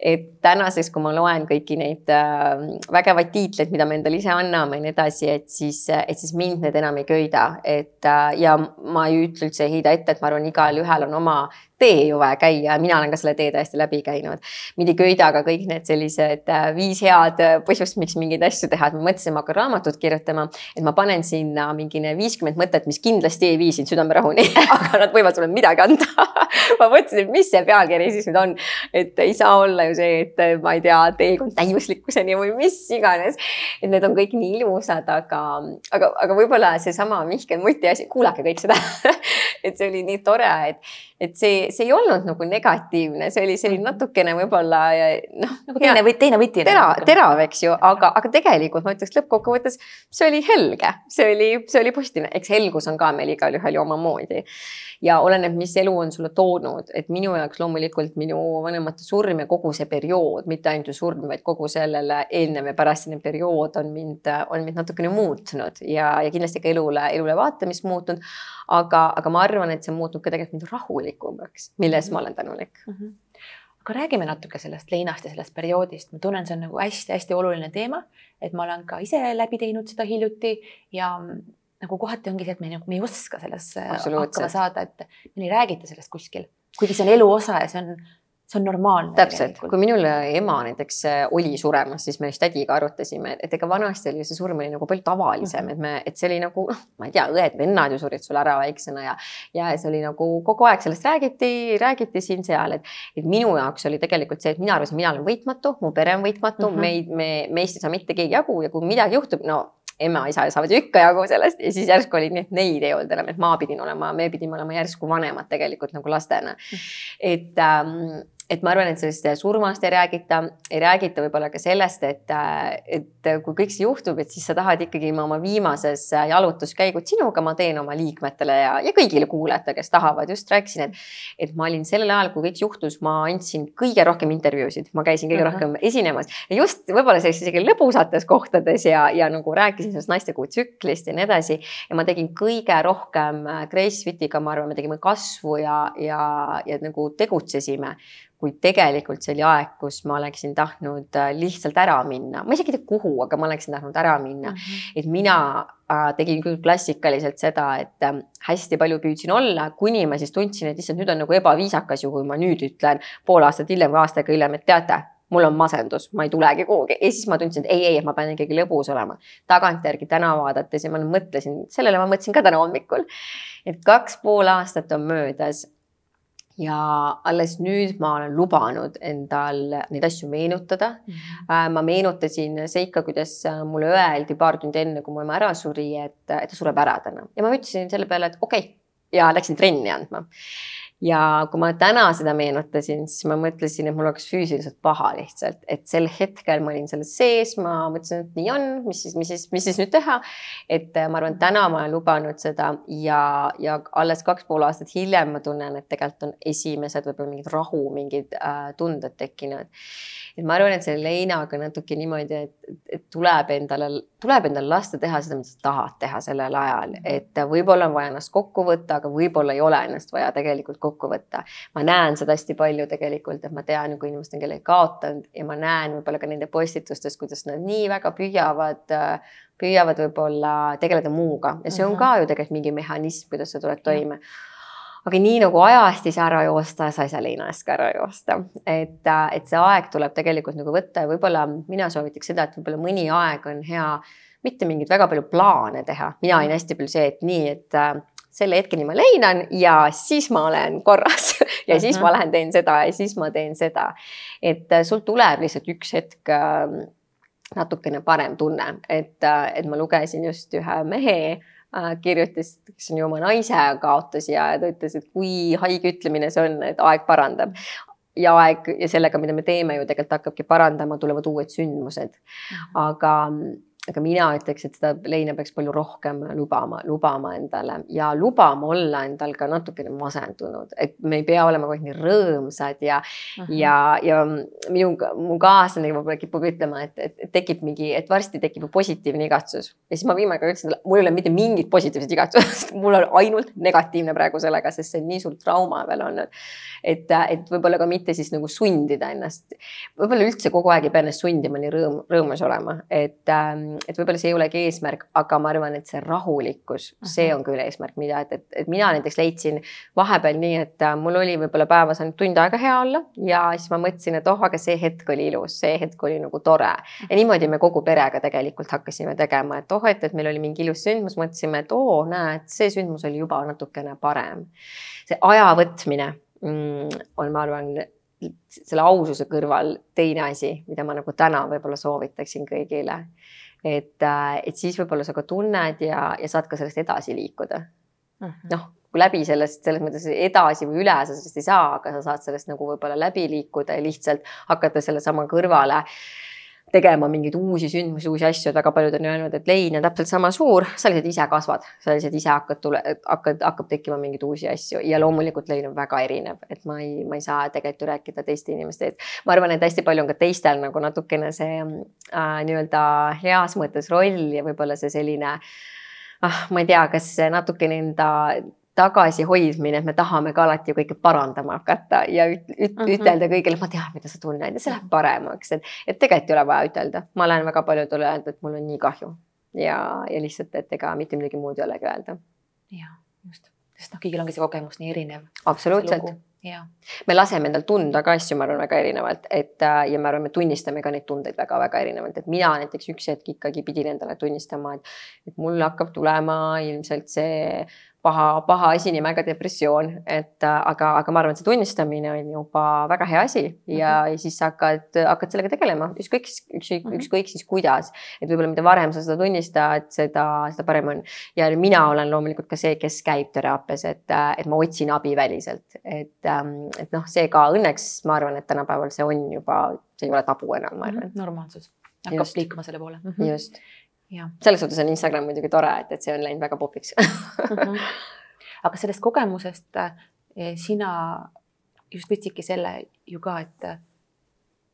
S1: et tänaseks, kui ma loen kõiki neid äh, vägevaid tiitleid, mida me endale ise anname ja nii edasi, et siis, et siis mind need enam ei köida, et äh, ja ma ei ütle üldse, ei heida ette, et ma arvan, igalühel on oma tee ju vaja käia, mina olen ka selle tee täiesti läbi käinud. mind ei köida ka kõik need sellised äh, viis head põhjust, miks mingeid asju teha, et ma mõtlesin, ma hakkan raamatut kirjutama, et ma panen sinna mingi viiskümmend mõtet, mis kindlasti ei vii sind südamerahuni (laughs) aga nad võivad sulle midagi anda. (laughs) Ma mõtlesin, et mis see pealkiri siis nüüd on, et ei saa olla ju see, et ma ei tea, teekond täiuslikkuseni või mis iganes. et need on kõik nii ilusad, aga, aga, aga võib-olla seesama Mihkel Muti asi, kuulake kõik seda. (laughs) Et see oli nii tore, et, et see, see ei olnud nagu negatiivne, see oli selline mhm. natukene võib-olla noh.
S2: nagu teine või teine võti.
S1: tera, terav, eks ju, aga, aga tegelikult ma ütleks lõppkokkuvõttes see oli helge, see oli, see oli positiivne, eks helgus on ka meil igalühel ju omamoodi ja oleneb, mis elu on sulle toonud, et minu jaoks loomulikult minu vanemate surm ja kogu see periood, mitte ainult ju surm, vaid kogu sellele eelnev ja pärastine periood on mind, on mind natukene muutnud ja, ja kindlasti ka elule, elule vaatamist muutnud. aga, aga ma arvan, et see on muutnud ka tegelikult mind rahulikumaks, mille eest ma olen tänulik mm. -hmm
S2: aga räägime natuke sellest leinast ja sellest perioodist, ma tunnen, see on nagu hästi-hästi oluline teema, et ma olen ka ise läbi teinud seda hiljuti ja nagu kohati ongi see, et me nagu, me ei oska sellesse hakkama saada, et meil ei räägita sellest kuskil, kuigi see on elu osa ja see on see on normaalne.
S1: täpselt, kui minul ema näiteks äh, oli suremas, siis me just tädiga arutasime, et ega vanasti oli see surm oli nagu palju tavalisem -hmm. et me, et see oli nagu noh, ma ei tea, õed-vennad ju surid sul ära väiksena ja, ja see oli nagu kogu aeg sellest räägiti, räägiti siin-seal, et, et minu jaoks oli tegelikult see, et mina arvasin, mina olen võitmatu, mu pere on võitmatu mm, -hmm. meid, me, meist ei saa mitte keegi jagu ja kui midagi juhtub, no ema-isa saavad ju ikka jagu sellest ja siis järsku oli nii, et neid ei olnud enam, et ma pidin olema, me pidime olema järsku vanemad tegelikult nagu lastena. Mm. et ähm, et ma arvan, et sellest surmast ei räägita, ei räägita võib-olla ka sellest, et, et kui kõik see juhtub, et siis sa tahad ikkagi oma viimases jalutuskäigud sinuga, ma teen oma liikmetele ja, ja kõigile kuulajatele, kes tahavad, just rääkisin, et, et ma olin sellel ajal, kui kõik juhtus, ma andsin kõige rohkem intervjuusid, ma käisin kõige uh -huh. rohkem esinemas ja just võib-olla sellistes isegi lõbusates kohtades ja, ja nagu rääkisin sellest naistekuu tsüklist ja nii edasi. ja ma tegin kõige rohkem Grace Fitiga, ma arvan, me tegime kasvu ja, ja, ja nagu tegutsesime kuid tegelikult see oli aeg, kus ma oleksin tahtnud äh, lihtsalt ära minna, ma isegi ei tea, kuhu, aga ma oleksin tahtnud ära minna mm. -hmm. et mina äh, tegin küll klassikaliselt seda, et äh, hästi palju püüdsin olla, kuni ma siis tundsin, et issand, nüüd on nagu ebaviisakas ju, kui ma nüüd ütlen pool aastat hiljem või aasta aega hiljem, et teate mul on masendus, ma ei tulegi kuhugi ja siis ma tundsin, et ei, ei, ma pean ikkagi lõbus olema. tagantjärgi täna vaadates ja ma mõtlesin, sellele ma mõtlesin ka täna hommikul, et kaks pool aastat on möödas ja alles nüüd ma olen lubanud endal neid asju meenutada mm. -hmm. ma meenutasin seika, kuidas mulle öeldi paar tundi enne, kui mu ema ära suri, et, et ta sureb ära täna ja ma ütlesin selle peale, et okei okay. ja läksin trenni andma ja kui ma täna seda meenutasin, siis ma mõtlesin, et mul oleks füüsiliselt paha lihtsalt, et sel hetkel ma olin selles sees, ma mõtlesin, et nii on, mis siis, mis siis, mis siis nüüd teha. et äh, ma arvan, täna ma olen lubanud seda ja, ja alles kaks pool aastat hiljem ma tunnen, et tegelikult on esimesed võib-olla mingid rahu, mingid äh, tunded tekkinud et ma arvan, et selle leinaga natuke niimoodi, et, et tuleb endale, tuleb endale lasta teha seda, mida sa tahad teha sellel ajal, et võib-olla on vaja ennast kokku võtta, aga võib-olla ei ole ennast vaja tegelikult kokku võtta. ma näen seda hästi palju tegelikult, et ma tean, kui inimesed on kellegi kaotanud ja ma näen võib-olla ka nende postitustes, kuidas nad nii väga püüavad püüavad võib-olla tegeleda muuga ja see on mhm. ka ju tegelikult mingi mehhanism, kuidas sa tuled toime aga nii nagu ajast ei saa ära joosta, sa ei saa leina eest ka ära joosta, et, äh, et see aeg tuleb tegelikult nagu võtta ja võib-olla mina soovitaks seda, et võib-olla mõni aeg on hea mitte mingeid väga palju plaane teha, mina olin hästi palju see, et nii, et äh, selle hetkeni ma leinan ja siis ma olen korras (laughs) ja siis ma mhm. lähen teen seda ja siis ma teen seda. et äh, sul tuleb lihtsalt üks hetk äh, natukene parem tunne, et, äh, et ma lugesin just ühe mehe kirjutas, kes on ju oma naise kaotas ja ta ütles, et kui haige ütlemine see on, et aeg parandab ja aeg ja sellega, mida me teeme ju tegelikult hakkabki parandama, tulevad uued sündmused. Mhm. aga aga mina ütleks, et seda leina peaks palju rohkem lubama, lubama endale ja lubama olla endal ka natukene masendunud, et me ei pea olema kogu aeg nii rõõmsad ja uh, -huh. ja, ja minu, mu kaaslane võib-olla kipub ütlema, et, et tekib mingi, et varsti tekib positiivne igatsus ja siis ma viimane kord ütlesin, mul ei ole mitte mingit positiivset igatsust (laughs) mul on ainult negatiivne praegu sellega, sest see on nii suur trauma veel olnud. et, et võib-olla ka mitte siis nagu sundida ennast, võib-olla üldse kogu aeg ei pea ennast sundima nii rõõm, rõõmus olema, et ähm, et võib-olla see ei olegi eesmärk, aga ma arvan, et see rahulikkus see on küll eesmärk, mida, et, et, et mina näiteks leidsin vahepeal nii, et äh, mul oli võib-olla päevas ainult tund aega hea olla ja siis ma mõtlesin, et oh, aga see hetk oli ilus, see hetk oli nagu tore ja niimoodi me kogu perega tegelikult hakkasime tegema, et oh, et, et meil oli mingi ilus sündmus, mõtlesime, et oo, näed, see sündmus oli juba natukene parem. see aja võtmine mm, on, ma arvan selle aususe kõrval teine asi, mida ma nagu täna võib-olla soovitaksin kõigile. Et, äh, et siis võib-olla sa ka tunned ja, ja saad ka sellest edasi liikuda. Mm -hmm.. noh, kui läbi sellest selles mõttes edasi või üle sa sellest ei saa, aga sa saad sellest nagu võib-olla läbi liikuda ja lihtsalt hakata sellesama kõrvale äh, tegema mingeid uusi sündmusi, uusi asju, et väga paljud on öelnud, et lein on täpselt sama suur, sa lihtsalt ise kasvad, sa lihtsalt ise hakkad tule, hakkad, hakkab tekkima mingeid uusi asju ja loomulikult lein on väga erinev, et ma ei, ma ei saa tegelikult ju rääkida teiste inimeste eest. ma arvan, et hästi palju on ka teistel nagu natukene see äh, nii-öelda heas mõttes roll ja võib-olla see selline ah, ma ei tea, kas natukene enda tagasihoidmine, et me tahame ka alati ju kõike parandama hakata ja üt, üt, mm -hmm. ütelda kõigile, ma tean, mida sa tunned ja see läheb paremaks, et, et tegelikult ei ole vaja ütelda. ma olen väga paljudele öelnud, et mul on nii kahju ja, ja lihtsalt, et ega mitte midagi muud ei olegi öelda.
S2: ja just, sest noh, kõigil ongi see kogemus nii erinev.
S1: absoluutselt. me laseme endal tunda ka asju, ma arvan, väga erinevalt, et äh, ja ma arvan, me tunnistame ka neid tundeid väga-väga erinevalt, et mina näiteks üks hetk ikkagi pidin endale tunnistama, et, et mul hakkab tulema ilmselt see paha, paha asi nimega depressioon, et äh, aga, aga ma arvan, et see tunnistamine on juba väga hea asi ja mm, -hmm. siis hakkad, hakkad sellega tegelema, ükskõik, ükskõik mm, -hmm. ükskõik siis kuidas. et võib-olla mida varem sa seda tunnistad, seda, seda parem on. ja mina olen loomulikult ka see, kes käib teraapias, et, äh, et ma otsin abi väliselt, et, ähm, et noh, see ka õnneks ma arvan, et tänapäeval see on juba, see ei ole tabu enam, ma arvan mm.
S2: -hmm. normaalsus hakkab Just. liikuma selle poole
S1: mm. -hmm. just selles suhtes on Instagram muidugi tore, et, et see on läinud väga popiks mm.
S2: -hmm. aga sellest kogemusest eh, sina just võtsidki selle ju ka, et,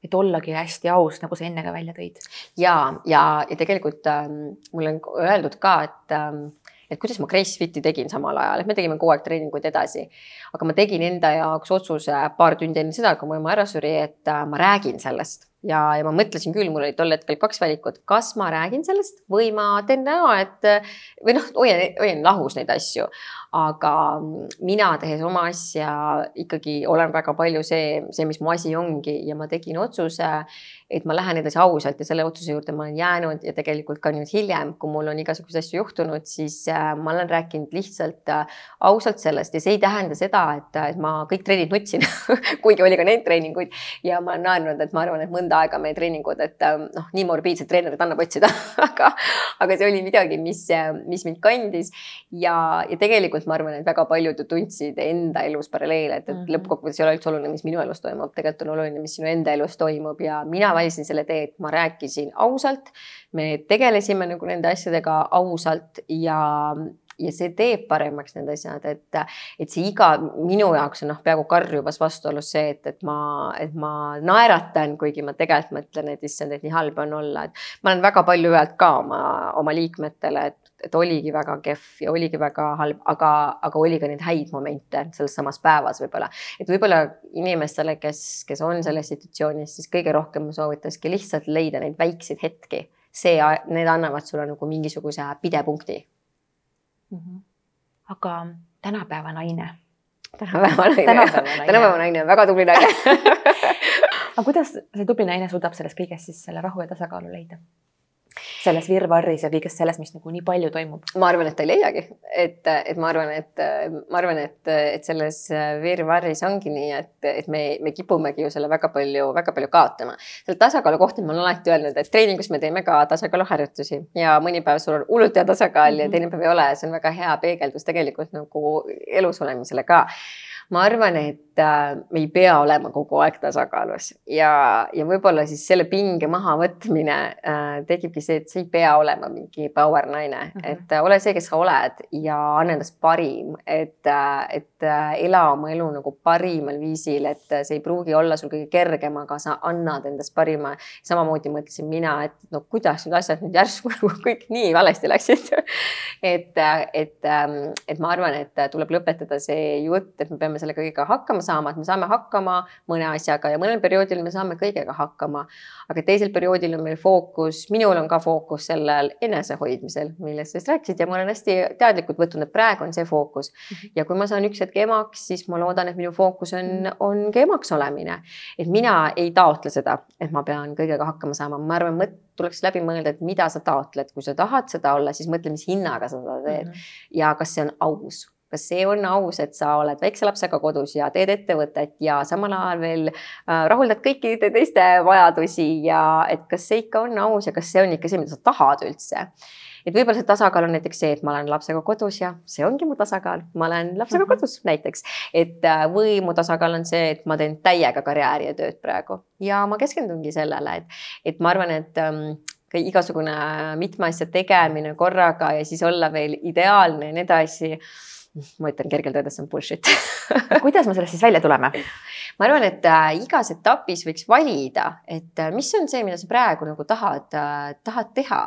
S2: et ollagi hästi aus, nagu sa enne ka välja tõid.
S1: ja, ja, ja tegelikult ähm, mulle on öeldud ka, et ähm, et kuidas ma Gracefiti tegin samal ajal, et me tegime kogu aeg treeninguid edasi. aga ma tegin enda jaoks otsuse paar tundi enne seda, kui mu ema ära suri, et äh, ma räägin sellest ja, ja ma mõtlesin küll, mul oli tol hetkel kaks valikut, kas ma räägin sellest või ma teen näo, et või noh, hoian, hoian lahus neid asju. aga mina tehes oma asja ikkagi olen väga palju see, see, mis mu asi ongi. Ja ma tegin otsuse, et ma lähen edasi ausalt. Ja selle otsuse juurde ma olen jäänud. Ja tegelikult ka nüüd hiljem, kui mul on igasuguseid asju juhtunud, siis äh, ma olen rääkinud lihtsalt äh, ausalt sellest. Ja see ei tähenda seda, et, ma kõik trennid nutsin (laughs) kuigi oli ka neid treeninguid. Ja ma olen naernud, et ma arvan, et mõnda aega meie treeningud, et ähm, noh, nii morbiidset treenerit annab otsida (laughs) aga, aga see oli midagi, mis, mis mind kandis ja, ja tegelikult ma arvan, et väga paljud ju tundsid enda elus paralleele, et, et mm -hmm. lõppkokkuvõttes ei ole üldse oluline, mis minu elus toimub, tegelikult on oluline, mis sinu enda elus toimub ja mina valisin selle tee, et ma rääkisin ausalt. me tegelesime nagu nende asjadega ausalt ja ja see teeb paremaks need asjad, et, et see iga minu jaoks on noh, peaaegu karjuvas vastuolus see, et, et ma, et ma naeratan, kuigi ma tegelikult mõtlen, et issand, et nii halb on olla, et ma olen väga palju öelnud ka oma, oma liikmetele, et, et oligi väga kehv ja oligi väga halb, aga, aga oli ka neid häid momente selles samas päevas võib-olla. et võib-olla inimestele, kes, kes on selles situatsioonis, siis kõige rohkem ma soovitaski lihtsalt leida neid väikseid hetki see, need annavad sulle nagu mingisuguse pidepunkti.
S2: Aga tänapäeva naine.
S1: tänapäeva naine, tänapäeva naine on väga tubli naine (laughs)
S2: aga kuidas see tubli naine suudab selles kõiges siis selle rahu ja tasakaalu leida? Selles virvarris ja kõiges selles, mis nagu nii palju toimub?
S1: ma arvan, et ta ei leiagi, et, et ma arvan, et ma arvan, et, et selles virvarris ongi nii, et, et me, me kipumegi ju selle väga palju, väga palju kaotama. selle tasakaalu kohta ma olen alati öelnud, et treeningus me teeme ka tasakaaluharjutusi ja mõni päev sul on hullult hea tasakaal mm -hmm. ja mhm. teine päev ei ole, see on väga hea peegeldus tegelikult nagu elus olemisele ka ma arvan, et äh, me ei pea olema kogu aeg tasakaalus ja, ja võib-olla siis selle pinge mahavõtmine äh, tekibki see, et sa ei pea olema mingi power naine mm, -hmm. et äh, ole see, kes sa oled ja anna endast parim, et äh,, et äh, ela oma elu nagu parimal viisil, et äh, see ei pruugi olla sul kõige kergem, aga sa annad endast parima. samamoodi mõtlesin mina, et no kuidas need asjad nüüd järsku nagu (laughs) kõik nii valesti läksid (laughs) et, äh, et, ähm, et ma arvan, et tuleb lõpetada see jutt, et me peame selle kõigega hakkama saama, et me saame hakkama mõne asjaga ja mõnel perioodil me saame kõigega hakkama. aga teisel perioodil on meil fookus, minul on ka fookus sellel enesehoidmisel, millest sa just rääkisid ja ma olen hästi teadlikult võtnud, et praegu on see fookus. Mhm. ja kui ma saan üks hetk emaks, siis ma loodan, et minu fookus on, mhm. ongi emaks olemine. et mina ei taotle seda, et ma pean kõigega hakkama saama, ma arvan, mõt-, tuleks läbi mõelda, et mida sa taotled, kui sa tahad seda olla, siis mõtle, mis hinnaga sa seda teed mm. -hmm. ja kas see on aus kas see on aus, et sa oled väikse lapsega kodus ja teed ettevõtet ja samal ajal veel äh, rahuldad kõikide teiste vajadusi ja et kas see ikka on aus ja kas see on ikka see, mida sa tahad üldse et võib-olla see tasakaal on näiteks see, et ma olen lapsega kodus ja see ongi mu tasakaal, ma olen lapsega mhm. kodus näiteks. et äh, või mu tasakaal on see, et ma teen täiega karjääri ja tööd praegu ja ma keskendungi sellele, et, et ma arvan, et ähm, igasugune mitme asja tegemine korraga ja siis olla veel ideaalne ja nii edasi ma ütlen kergelt öeldes, see on bullshit (laughs)
S2: kuidas me sellest siis välja tuleme?
S1: ma arvan, et äh, igas etapis võiks valida, et äh, mis on see, mida sa praegu nagu tahad äh,, tahad teha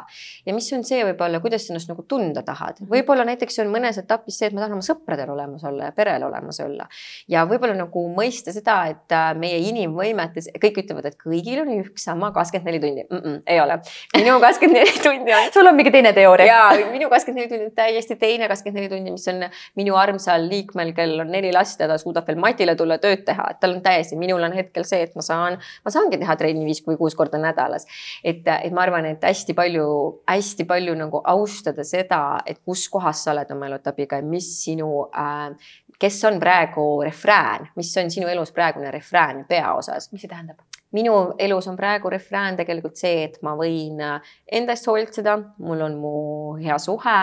S1: ja mis on see võib-olla, kuidas sa ennast nagu tunda tahad. Võib-olla näiteks on mõnes etapis see, et ma tahan oma sõpradel olemas olla ja perel olemas olla ja võib-olla nagu mõista seda, et meie inimvõimetes, kõik ütlevad, et kõigil on üks sama kakskümmend neli tundi mm. -mm, ei ole, minu kakskümmend neli tundi on.
S2: sul on mingi teine teooria?
S1: ja minu kakskümmend neli tundi on täiesti teine kakskümmend neli tundi, mis on minu armsal liikmel, kellel on neli last ja ta suudab veel Matile tulla tööd teha, et tal on täiesti, minul on hetkel see, et ma saan, ma saangi teha trenni viis või kuus korda nädalas. et, et ma arvan, et hästi palju, hästi palju nagu austada seda, et kus kohas sa oled oma eluetapiga ja mis sinu äh, kes on praegu refrään, mis on sinu elus praegune refrään peaosas?
S2: mis see tähendab?
S1: Minu elus on praegu refrään tegelikult see, et ma võin äh, enda eest hoolitseda, mul on mu hea suhe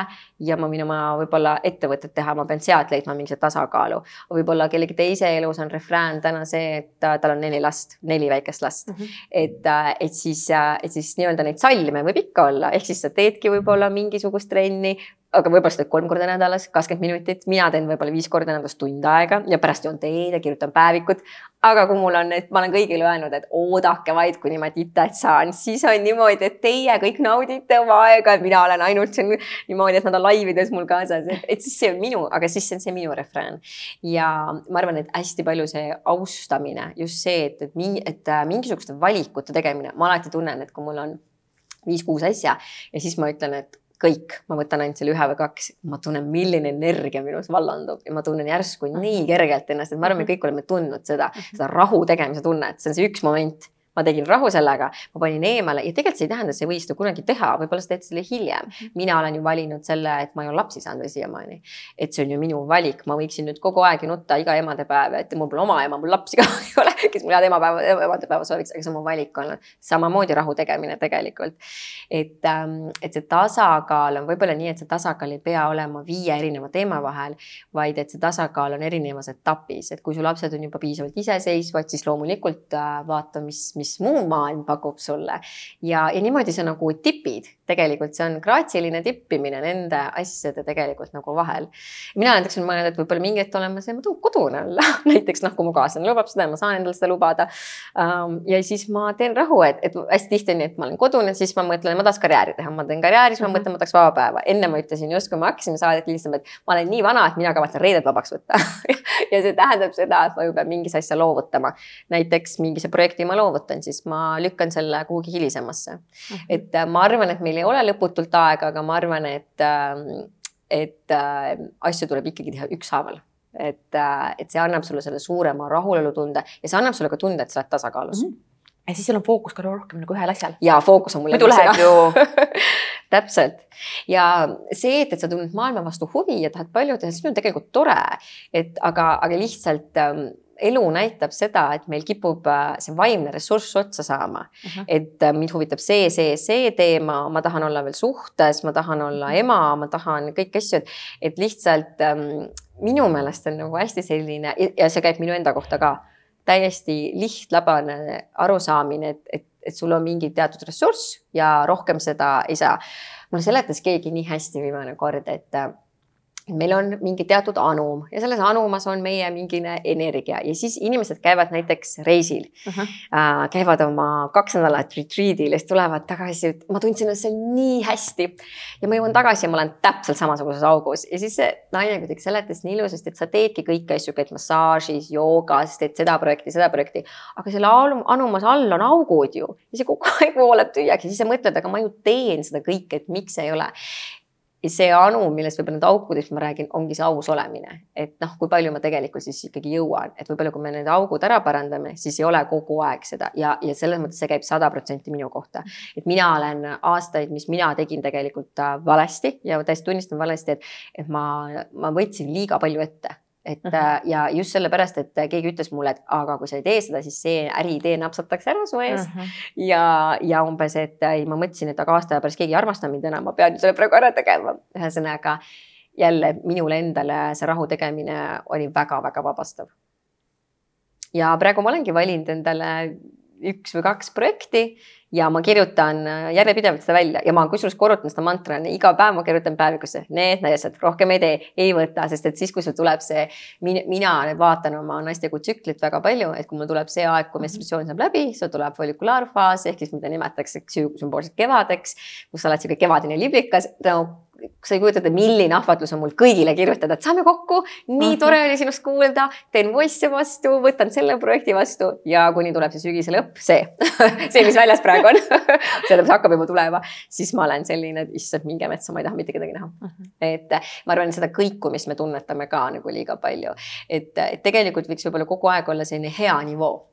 S1: ja ma võin oma võib-olla ettevõtet teha, ma pean sealt leidma mingi tasakaalu. võib-olla kellegi teise elus on refrään täna see, et äh, tal on neli last, neli väikest last mm. -hmm. et, äh, et siis, et siis nii-öelda neid sallime võib ikka olla, ehk siis sa teedki võib-olla mingisugust trenni, aga võib-olla teed kolm korda nädalas, kakskümmend minutit, mina teen võib-olla viis korda nädalas tund aega ja pärast joon teed ja kirjutan päevikut. aga kui mul on, et ma olen kõigile öelnud, et oodake vaid, kuni ma titet saan, siis on niimoodi, et teie kõik naudite oma aega, mina olen ainult siin niimoodi, et nad on laivides mul kaasas, et, siis see on minu, aga siis see on see minu refrään. ja ma arvan, et hästi palju see austamine, just see, et, et, et äh, mingisuguste valikute tegemine, ma alati tunnen, et kui mul on viis-kuus asja ja siis ma ütlen, et kõik, ma võtan ainult selle ühe või kaks, ma tunnen, milline energia minus vallandub ja ma tunnen järsku nii kergelt ennast, et ma arvan, me kõik oleme tundnud seda, seda rahu tegemise tunnet, see on see üks moment ma tegin rahu sellega, ma panin eemale ja tegelikult see ei tähenda, et sa ei või seda kunagi teha, võib-olla sa teed selle hiljem. Mhm. mina olen ju valinud selle, et ma ei ole lapsi saanud veel siiamaani. et see on ju minu valik, ma võiksin nüüd kogu aeg ju nutta iga emadepäev, et mul pole oma ema, mul lapsi (laughs) ka ei ole, kes mul head emapäeva, emadepäeva sooviks, aga see on mu valik olnud. samamoodi rahu tegemine tegelikult. et, ähm, et see tasakaal on võib-olla nii, et see tasakaal ei pea olema viie erineva teema vahel, vaid et see tasakaal on erinevas etapis, et kui su lapsed on juba piisavalt iseseisvad, siis loomulikult äh, vaata, mis mis muu maailm pakub sulle. ja, ja niimoodi sa nagu tipid, tegelikult see on graatsiline tippimine nende asjade tegelikult nagu vahel. mina näiteks olen mõelnud, et võib-olla mingi hetk olen ma see, ma tahan kodune olla (laughs) näiteks noh, kui mu kaaslane lubab seda, ma saan endale seda lubada ja siis ma teen rahu, et, et hästi tihti on nii, et ma olen kodune, siis ma mõtlen, ma tahaks karjääri teha, ma teen karjääri, siis ma mõtlen, ma tahaks vaba päeva. enne ma ütlesin just, kui me hakkasime saadet lindistama, et ma olen nii vana, et mina kavatsen reeded vabaks võtta (laughs) ja see tähendab seda, et ma ju pean mingis asja loovutama. näiteks mingi see projekti ma loovutan ootan, siis ma lükkan selle kuhugi hilisemasse. -hmm. et äh, ma arvan, et meil ei ole lõputult aega, aga ma arvan, et, ähm, et äh, asju tuleb ikkagi teha ükshaaval et, äh, et see annab sulle selle suurema rahulolutunde ja see annab sulle ka tunde, et sa oled tasakaalus mm. -hmm
S2: ja siis sul on fookus ka rohkem nagu ühel asjal.
S1: ja fookus on mul.
S2: muidu läheb ju (laughs)
S1: täpselt ja see, et, et sa tunned maailma vastu huvi ja tahad palju teha, see on tegelikult tore, et aga, aga lihtsalt ähm, elu näitab seda, et meil kipub äh, see vaimne ressurss otsa saama uh. -huh. et äh, mind huvitab see, see, see teema, ma tahan olla veel suhtes, ma tahan olla mhm. ema, ma tahan kõiki asju, et, et lihtsalt ähm, minu meelest on nagu hästi selline ja see käib minu enda kohta ka, täiesti lihtlabane arusaamine, et, et, et sul on mingi teatud ressurss ja rohkem seda ei saa. mulle seletas keegi nii hästi viimane kord, et meil on mingi teatud anum ja selles anumas on meie mingine energia ja siis inimesed käivad näiteks reisil uh. -huh. Äh, käivad oma kaks nädalat retreat'il ja siis tulevad tagasi, ma tundsin ennast seal nii hästi. ja ma jõuan tagasi ja ma olen täpselt samasuguses augus ja siis see naine kuidagi seletas nii ilusasti, et sa teedki kõiki asju, käid massaažis, joogas, teed seda projekti, seda projekti. aga selle anumas all on augud ju ja see kogu aeg voolab tühjaks ja siis sa mõtled, aga ma ju teen seda kõike, et miks ei ole see anu, millest võib-olla need aukudest ma räägin, ongi see aus olemine, et noh, kui palju ma tegelikult siis ikkagi jõuan, et võib-olla kui me need augud ära parandame, siis ei ole kogu aeg seda. Ja, ja selles mõttes see käib sada protsenti minu kohta. et mina olen aastaid, mis mina tegin tegelikult äh, valesti ja täiesti tunnistan valesti, et, et ma, ma võtsin liiga palju ette et uh -huh. ja just sellepärast, et keegi ütles mulle, et aga kui sa ei tee seda, siis see äriidee napsatakse ära su eest uh. -huh. ja, ja umbes, et ei, ma mõtlesin, et aga aasta aja pärast keegi ei armasta mind enam, ma pean selle praegu ära tegema. ühesõnaga jälle minule endale see rahu tegemine oli väga-väga vabastav. ja praegu ma olengi valinud endale üks või kaks projekti ja ma kirjutan äh, järjepidevalt seda välja. Ja ma kusjuures korrutan seda mantrana, iga päev ma kirjutan päevikusse, need naised rohkem ei tee, ei võta, sest et siis, kui sul tuleb see, mina vaatan oma naistekuu tsüklit väga palju, et kui mul tuleb see aeg, kui menstruatsioon saab läbi, sul tuleb follikulaarfaas ehk siis mida nimetatakse sümboolselt kevadeks, kus sa oled sihuke kevadine liblikas no sa ei kujuta ette, milline ahvatlus on mul kõigile kirjutada, et saame kokku, nii tore oli sinust kuulda, teen voice'e vastu, võtan selle projekti vastu ja kuni tuleb see sügise lõpp, see (laughs) see, mis väljas praegu on (laughs) see hakkab juba tulema, siis ma olen selline, et issand, minge metsa, ma ei taha mitte kedagi näha mm. -hmm. et ma arvan, seda kõikumist me tunnetame ka nagu liiga palju, et, et tegelikult võiks võib-olla kogu aeg olla selline hea nivoo.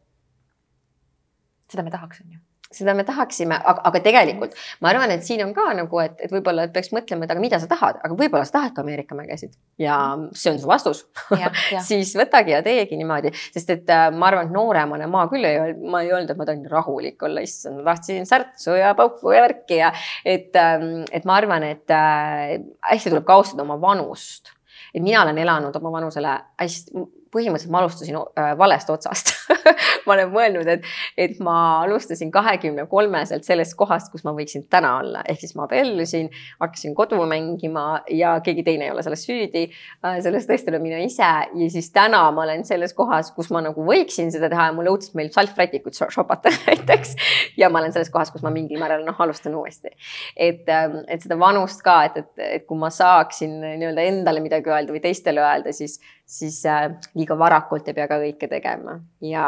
S2: seda me tahaks, on ju
S1: seda me tahaksime, aga, aga tegelikult ma arvan, et siin on ka nagu, et, et võib-olla et peaks mõtlema, et aga mida sa tahad, aga võib-olla sa tahadki Ameerika mägesid. Ja see on su vastus. (laughs) Siis võtagi ja teegi niimoodi, sest et äh, ma arvan, et nooremana ma küll ei ma ei öelnud, et ma tahan rahulik olla, issand, ma tahtsin särtsu ja pauku ja värki ja et, ähm, et ma arvan, et äh, hästi tuleb ka austada oma vanust. Et mina olen elanud oma vanusele hästi, põhimõtteliselt ma alustasin äh, valest otsast (laughs) ma olen mõelnud, et, et ma alustasin kahekümne kolmeselt sellest kohast, kus ma võiksin täna olla, ehk siis ma abiellusin, hakkasin kodu mängima ja keegi teine ei ole selles süüdi. Äh, sellest tõesti olen mina ise ja siis täna ma olen selles kohas, kus ma nagu võiksin seda teha ja mulle õudselt meeldib salvrätikut shopata (laughs) näiteks. ja ma olen selles kohas, kus ma mingil määral noh, alustan uuesti. et, ähm, et seda vanust ka, et, et, et kui ma saaksin nii-öelda endale midagi öelda või teistele öelda, siis siis äh, liiga varakult ei pea ka kõike tegema. Ja,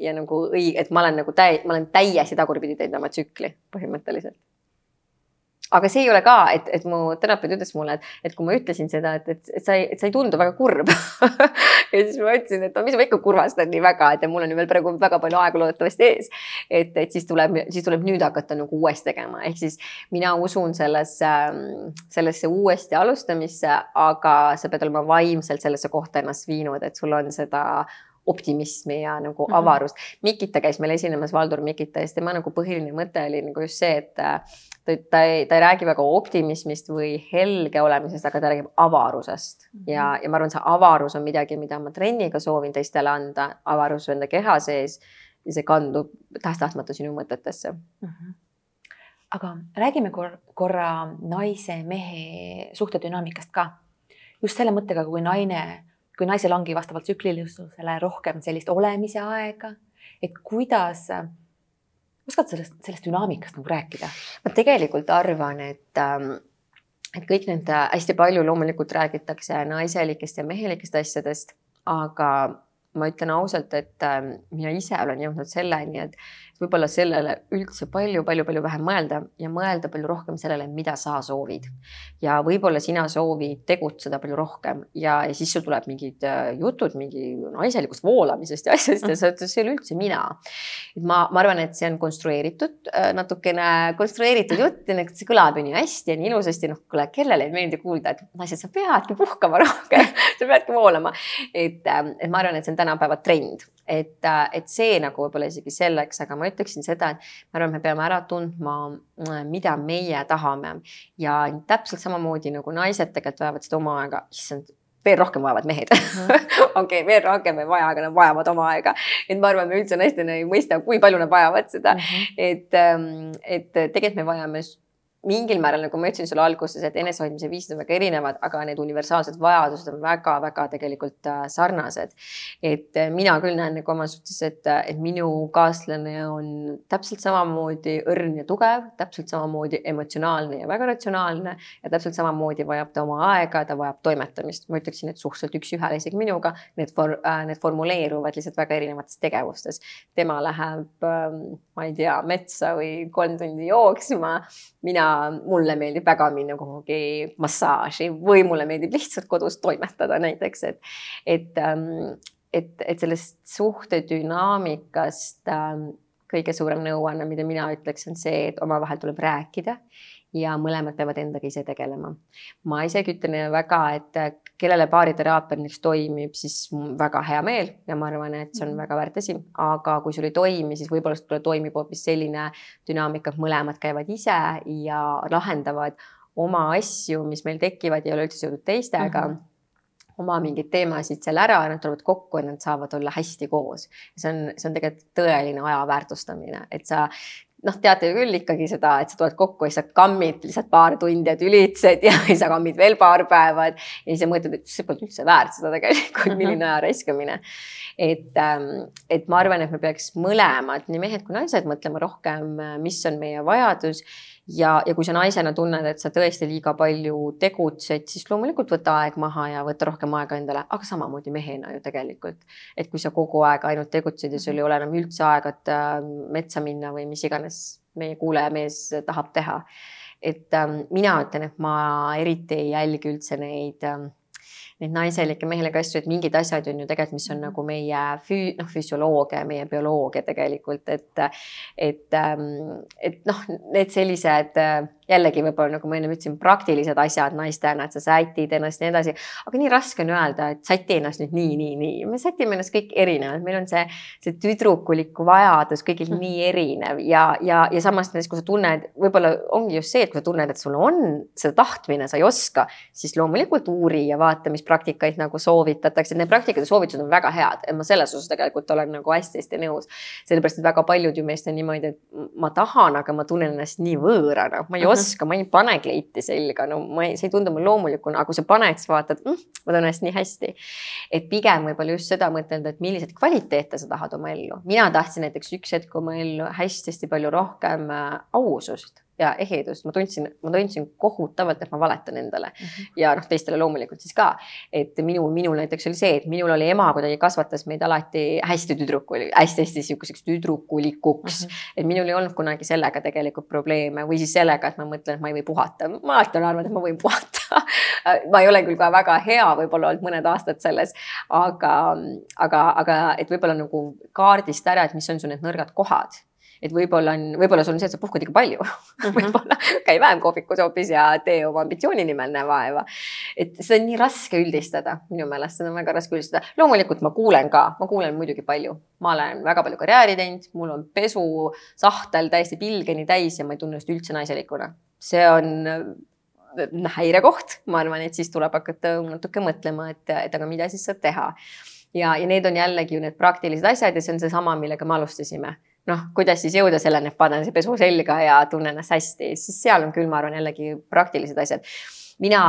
S1: ja nagu õige, et ma olen nagu täi-, ma olen täiesti tagurpidi teinud oma tsükli põhimõtteliselt aga see ei ole ka, et, et mu terapeut ütles mulle, et, et kui ma ütlesin seda, et, et, et sa ei, sa ei tundu väga kurb (laughs) ja siis ma ütlesin, et no mis ma ikka kurvastan nii väga, et mul on ju veel praegu väga palju aega loodetavasti ees. et, et siis tuleb, siis tuleb nüüd hakata nagu uuesti tegema, ehk siis mina usun sellesse, sellesse uuesti alustamisse, aga sa pead olema vaimselt sellesse kohta ennast viinud, et sul on seda optimismi ja nagu mhm. avarust mm. -hmm. Mikita käis meil esinemas, Valdur Mikita ja siis tema nagu põhiline mõte oli nagu just see, et ta, ta ei, ta ei räägi väga optimismist või helge olemisest, aga ta räägib avarusest mm -hmm. ja, ja ma arvan, see avarus on midagi, mida ma trenniga soovin teistele anda, avarus enda keha sees ja see kandub tahes-tahtmata sinu mõtetesse mm. -hmm
S2: aga räägime kor korra naise-mehe suhtedünaamikast ka. just selle mõttega, kui naine kui naisel ongi vastavalt tsüklilisusele rohkem sellist olemise aega, et kuidas, oskad sellest, sellest dünaamikast nagu rääkida?
S1: ma tegelikult arvan, et ähm, et kõik need hästi palju loomulikult räägitakse naiselikest ja mehelikest asjadest, aga ma ütlen ausalt, et ähm, mina ise olen jõudnud selleni, et võib-olla sellele üldse palju-palju-palju vähem mõelda ja mõelda palju rohkem sellele, mida sa soovid. ja võib-olla sina soovid tegutseda palju rohkem ja, ja siis sul tuleb mingid äh, jutud mingi naiselikust voolamisest ja (laughs) asjadest ja sa ütled, see ei ole üldse mina. et ma, ma arvan, et see on konstrueeritud, äh, natukene konstrueeritud jutt ja see kõlab ju nii hästi ja nii ilusasti, noh, kuule, kellele ei meeldi kuulda, et naised, sa peadki puhkama rohkem (laughs) sa peadki voolama. et, ähm, et ma arvan, et see on tänapäeva trend et, äh, et see nagu võib-olla isegi selleks, aga ma ütleksin seda, et ma arvan, et me peame ära tundma, äh, mida meie tahame ja täpselt samamoodi nagu naised tegelikult vajavad seda oma aega, issand veel rohkem vajavad mehed mhm. (laughs) okei veel rohkem ei vaja, aga nad vajavad oma aega. et ma arvan, me üldse naistena ei mõista, kui palju nad vajavad seda mm. -hmm. et, ähm, et tegelikult me vajame mingil määral, nagu ma ütlesin sulle alguses, et enesehoidmise viisid on väga erinevad, aga need universaalsed vajadused on väga-väga tegelikult äh, sarnased. et äh, mina küll näen nagu oma suhtes, et, et minu kaaslane on täpselt samamoodi õrn ja tugev, täpselt samamoodi emotsionaalne ja väga ratsionaalne ja täpselt samamoodi vajab ta oma aega, ta vajab toimetamist. ma ütleksin, et suhteliselt üks-ühele isegi minuga, need for, äh, need formuleeruvad lihtsalt väga erinevates tegevustes. tema läheb, ähm, ma ei tea, metsa või kolm tundi jooksma mina, mulle meeldib väga minna kuhugi massaaži või mulle meeldib lihtsalt kodus toimetada näiteks, et, et, ähm, et, et sellest suhte dünaamikast ähm, kõige suurem nõuanne, mida mina ütleks, on see, et omavahel tuleb rääkida ja mõlemad peavad endaga ise tegelema. ma isegi ütlen väga, et kellele baariteraapia näiteks toimib, siis väga hea meel ja ma arvan, et see on mhm. väga väärt asi, aga kui sul ei toimi, siis võib-olla sulle toimib hoopis selline dünaamika, et mõlemad käivad ise ja lahendavad oma asju, mis meil tekivad, ei ole üldse seotud teistega mm. -hmm oma mingeid teemasid seal ära, nad tulevad kokku ja nad saavad olla hästi koos. see on, see on tegelikult tõeline aja väärtustamine, et sa noh, teate ju küll ikkagi seda, et sa tuled kokku ja sa kammid lihtsalt paar tundi ja tülitsed ja siis (laughs) sa kammid veel paar päeva ja siis sa mõtled, et see polnud üldse väärt seda tegelikult mm, -hmm. milline aja raiskamine. et, ähm, et ma arvan, et me peaks mõlemad, nii mehed kui naised, mõtlema rohkem, mis on meie vajadus ja, ja kui sa naisena tunned, et sa tõesti liiga palju tegutsed, siis loomulikult võta aeg maha ja võta rohkem aega endale, aga samamoodi mehena ju tegelikult. et kui sa kogu aeg ainult tegutsed ja sul ei ole enam üldse aega, et äh, metsa minna või mis iganes meie kuulajamees tahab teha. et ähm, mina ütlen, et ma eriti ei jälgi üldse neid ähm, neid naiselikke mehelikke asju, et mingid asjad on ju tegelikult, mis on mhm. nagu meie füü-, noh, füsioloogia, meie bioloogia tegelikult, et, et, ähm, et noh, need sellised jällegi võib-olla nagu ma enne ütlesin, praktilised asjad naistena, et sa sätid ennast ja nii edasi, aga nii raske on öelda, et säti ennast nüüd nii, nii, nii, me sätime ennast kõik erinevalt, meil on see, see tüdrukuliku vajadus kõigil mm. nii erinev. Ja, ja, ja samas näiteks, kui sa tunned, võib-olla ongi just see, et kui sa tunned, et sul on seda tahtmine, sa ei oska, siis loomulikult uuri ja vaata, mis praktikaid nagu soovitatakse, need praktikad ja soovitused on väga head, et ma selles osas tegelikult olen nagu hästi-hästi nõus. sellepärast, et väga paljud ju meist on niimoodi, et ma tahan, aga ma tunnen ennast nii võõrana, ma ei oska oska, ma ei pane kleiti selga, no ma ei, see ei tundu mulle loomulikuna, aga kui sa paned, siis vaatad mm,, ma tunnen ennast nii hästi. et pigem võib-olla just seda mõtelda, et milliseid kvaliteete sa tahad oma ellu. mina tahtsin näiteks üks hetk oma ellu hästi-hästi palju rohkem äh, ausust ja ehedust, ma tundsin, ma tundsin kohutavalt, et ma valetan endale mm -hmm. ja noh, teistele loomulikult siis ka. et minu, minul näiteks oli see, et minul oli ema kuidagi kasvatas meid alati hästi tüdrukul hästi,, hästi-hästi sihukeseks tüdrukulikuks mm. -hmm. et minul ei olnud kunagi sellega tegelikult probleeme või siis sellega, et ma mõtlen, et ma ei või puhata. ma alati olen arvanud, et ma võin puhata (laughs) ma ei ole küll ka väga hea võib-olla olnud mõned aastad selles, aga, aga, aga et võib-olla nagu kaardista ära, et mis on su need nõrgad kohad et võib-olla on, võib-olla sul on see, et sa puhkad ikka palju -hmm. võib-olla käi vähem kohvikus hoopis ja tee oma ambitsiooni nimel näe vaeva. et seda on nii raske üldistada, minu meelest seda on väga raske üldistada. loomulikult ma kuulen ka, ma kuulen muidugi palju, ma olen väga palju karjääri teinud, mul on pesusahtel täiesti pilgeni täis ja ma ei tunne ennast üldse naiselikuna. see on äh, häirekoht, ma arvan, et siis tuleb hakata natuke mõtlema, et, et aga mida siis saab teha. ja, ja need on jällegi ju need praktilised asjad ja see on seesama, millega me alustasime noh, kuidas siis jõuda selleni, et panen see pesu selga ja tunnen ennast hästi, siis seal on küll, ma arvan, jällegi praktilised asjad. mina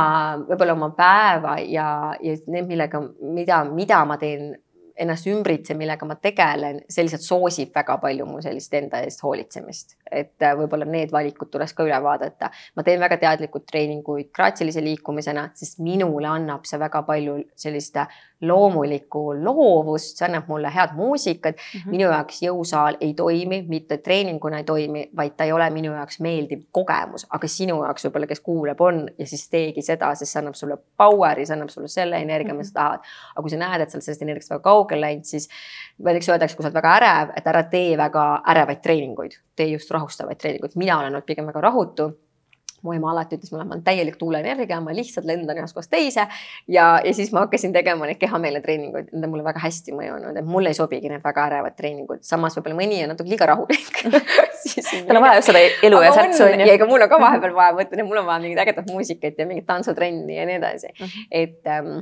S1: võib-olla oma päeva ja, ja need, millega, mida, mida ma teen ennast ümbritsen, millega ma tegelen, see lihtsalt soosib väga palju mu sellist enda eest hoolitsemist. et äh, võib-olla need valikud tuleks ka üle vaadata. ma teen väga teadlikult treeninguid graatsilise liikumisena, sest minule annab see väga palju sellist loomulikku loovust, see annab mulle head muusikat mm. -hmm. minu jaoks jõusaal ei toimi, mitte treeninguna ei toimi, vaid ta ei ole minu jaoks meeldiv kogemus, aga sinu jaoks võib-olla, kes kuuleb, on ja siis teegi seda, sest see annab sulle power'i, see annab sulle selle energia mm, -hmm. mida sa tahad. aga kui sa näed, et sa oled sellest energiast väga kaugele läinud, siis näiteks öeldakse, kui sa oled väga ärev, et ära tee väga ärevaid treeninguid, tee just rahustavaid treeninguid. mina olen olnud pigem väga rahutu mu ema alati ütles mulle, ma olen täielik tuuleenergia, ma lihtsalt lendan ühest kohast teise. ja, ja siis ma hakkasin tegema neid kehameele treeninguid, need on mulle väga hästi mõjunud, et mulle ei sobigi need väga ärevad treeningud, samas võib-olla mõni on natuke liiga rahulik (laughs) (laughs)
S2: tal on vaja just seda elu ja särtsu on
S1: ju. ja ega mul on ka vahepeal vaja, et mul on vaja mingit ägedat muusikat ja mingit tantsutrenni ja nii edasi mm, -hmm. et ähm,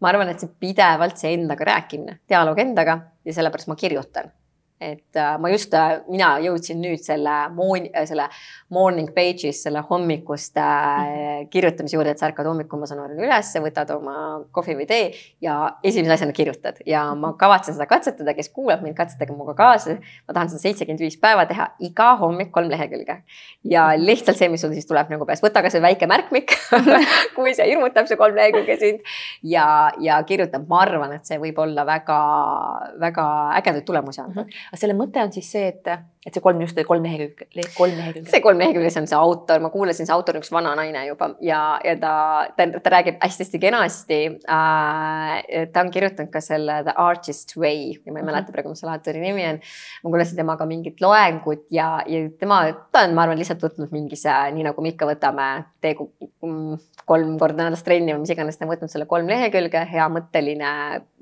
S1: ma arvan, et see pidevalt see endaga rääkimine, dialoog endaga ja sellepärast ma kirjutan et äh, ma just, mina jõudsin nüüd selle moon-, selle morning page'is selle hommikuste mm. kirjutamise juurde, et sa ärkad hommikul, ma saan aru, üles, võtad oma kohvi või tee ja esimese asjana kirjutad. Ja ma kavatsen seda katsetada, kes kuulab mind, katsetage minuga kaasa. ma tahan seda seitsekümmend viis päeva teha iga hommik kolm lehekülge. Ja lihtsalt see, mis sul siis tuleb nagu peas, võta ka see väike märkmik (laughs) kui see hirmutab, see kolm lehekülge sind. Ja, ja kirjutab, ma arvan, et see võib olla väga-väga ägedaid tulemusi anda.
S2: Aga selle mõte on siis see, et, et see kolm just kolm lehekülge, kolm lehekülge.
S1: see kolm lehekülge, see on see autor, ma kuulasin, see autor on üks vana naine juba ja, ja ta, ta, ta räägib hästi-hästi kenasti äh,. ta on kirjutanud ka selle The Artist Way ja ma ei mäleta praegu, mis selle autori nimi on. ma kuulasin temaga mingit loengut ja, ja tema, ta on, ma arvan, lihtsalt võtnud mingi see, nii nagu me ikka võtame, tee kolm korda nädalas trenni või mis iganes, ta on võtnud selle kolm lehekülge, hea mõtteline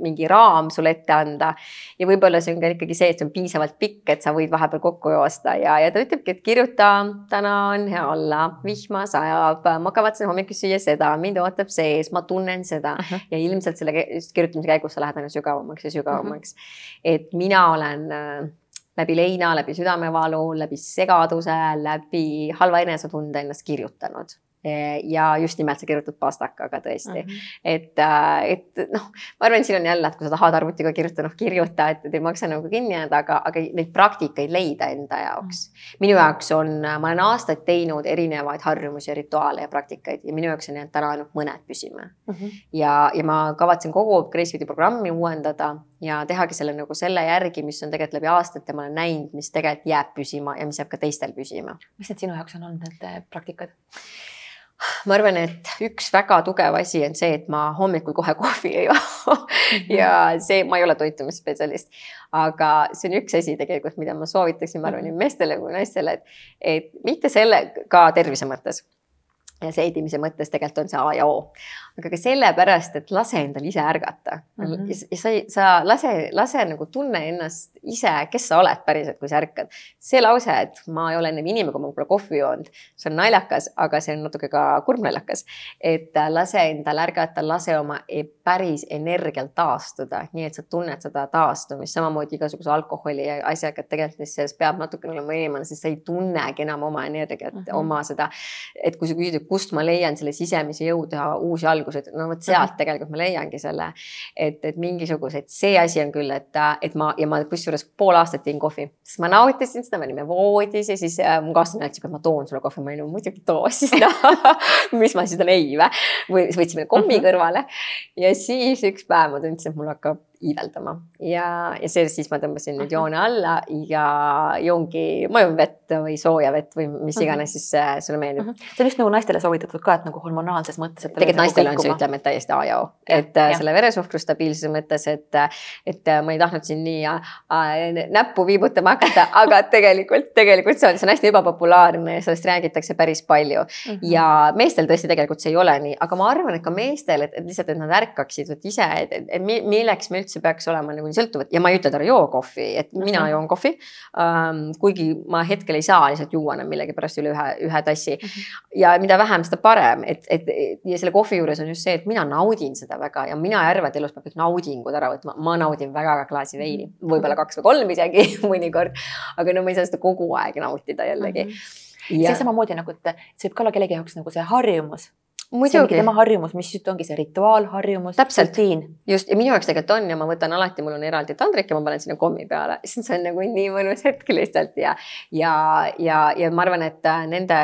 S1: mingi raam sulle ette anda. ja võib-olla see on ka ikkagi see, et see on piisavalt pikk, et sa võid vahepeal kokku joosta ja, ja ta ütlebki, et kirjuta, täna on hea olla, vihma sajab, ma kavatsen hommikul süüa seda, mind ootab sees, ma tunnen seda uh -huh. ja ilmselt selle kirjutamise käigus sa lähed aina sügavamaks ja sügavamaks uh. -huh. et mina olen äh, läbi leina, läbi südamevalu, läbi segaduse, läbi halva enesetunde ennast kirjutanud ja just nimelt sa kirjutad pastakaga tõesti mm, -hmm. et, äh, et noh, ma arvan, et siin on jälle, et kui sa tahad arvutiga kirjutada, noh kirjuta, et ei maksa nagu kinni jääda, aga, aga neid praktikaid leida enda jaoks mm. -hmm. minu jaoks on, ma olen aastaid teinud erinevaid harjumusi, rituaale ja praktikaid ja minu jaoks on jäänud täna ainult mõned püsima mm. -hmm. ja, ja ma kavatsen kogu Gracefiti programmi uuendada ja tehagi selle nagu selle järgi, mis on tegelikult läbi aastate, ma olen näinud, mis tegelikult jääb püsima ja mis jääb ka teistel püsima.
S2: mis need sinu jaoks on olnud, need äh, praktikad?
S1: Ma arvan, et üks väga tugev asi on see, et ma hommikul kohe kohvi ei joo mhm. ja see, ma ei ole toitumisspetsialist, aga see on üks asi tegelikult, mida ma soovitaksin, ma arvan, nii mhm. meestele kui naistele, et, et mitte selle ka tervise mõttes ja seedimise mõttes tegelikult on see A ja O. aga ka sellepärast, et lase endal ise ärgata mm. -hmm. ja sa, sa lase, lase nagu tunne ennast ise, kes sa oled päriselt, kui sa ärkad. see lause, et ma ei ole ennem inimene, kui ma pole kohvi joonud, see on naljakas, aga see on natuke ka kurb naljakas. et äh, lase endal ärgata, lase oma e-, päris energial taastuda, nii et sa tunned seda taastumist, samamoodi igasuguse alkoholi ja asjaga, et tegelikult selles peab natukene olema inimene, sest sa ei tunnegi enam oma energiat mm, -hmm. oma seda, et kui sa küsid, kust ma leian selle sisemise jõu teha uusi alguseid, no vot sealt tegelikult ma leiangi selle. et, et mingisuguseid, see asi on küll, et, et ma ja ma kusjuures pool aastat jõin kohvi, sest ma nautisin seda, me olime voodis ja siis äh, mu kaaslane ütles, et ma toon sulle kohvi, ma olin muidugi too siis no, (laughs) mis ma siis olen ei või, või võtsime kommi kõrvale. Ja siis üks päev ma tundsin, et mul hakkab iiveldama ja, ja see siis ma tõmbasin nüüd joone alla ja joongi, ma joon vett või sooja vett või mis iganes siis äh, sulle meeldib.
S2: see on just nagu naistele soovitatud ka, et nagu hormonaalses mõttes.
S1: tegelikult nagu naistele on see, ütleme, et täiesti A ja O, et ja, selle veresuhkru stabiilsuse mõttes, et, et ma ei tahtnud siin nii äh, näppu viibutama hakata, (laughs) aga tegelikult, tegelikult see on, see on hästi ebapopulaarne ja sellest räägitakse päris palju mm. -hmm. ja meestel tõesti tegelikult see ei ole nii, aga ma arvan, et ka meestel, et, et lihtsalt, et nad ärkaksid vot ise, et, et, et milleks me üldse üldse peaks olema nagu sõltuvad ja ma ei ütle, et ära joo kohvi, et mina mm -hmm. joon kohvi um,. kuigi ma hetkel ei saa lihtsalt juua enam millegipärast üle ühe, ühe tassi mm. -hmm. ja mida vähem, seda parem, et, et ja selle kohvi juures on just see, et mina naudin seda väga ja mina ei arva, et elus peab kõik naudingud ära võtma, ma naudin väga klaasi veini, mhm. võib-olla kaks või kolm isegi (laughs) mõnikord. aga no ma ei saa seda kogu aeg nautida jällegi mm.
S2: -hmm. Ja... see samamoodi nagu, et see võib ka olla kellegi jaoks nagu see harjumus
S1: muidugi.
S2: tema harjumus, mis just ongi see rituaalharjumus.
S1: rutiin. just ja minu jaoks tegelikult on ja ma võtan alati, mul on eraldi taldrik ja ma panen sinna kommi peale, siis (laughs) see on nagu nii mõnus hetk lihtsalt ja, ja, ja, ja ma arvan, et äh, nende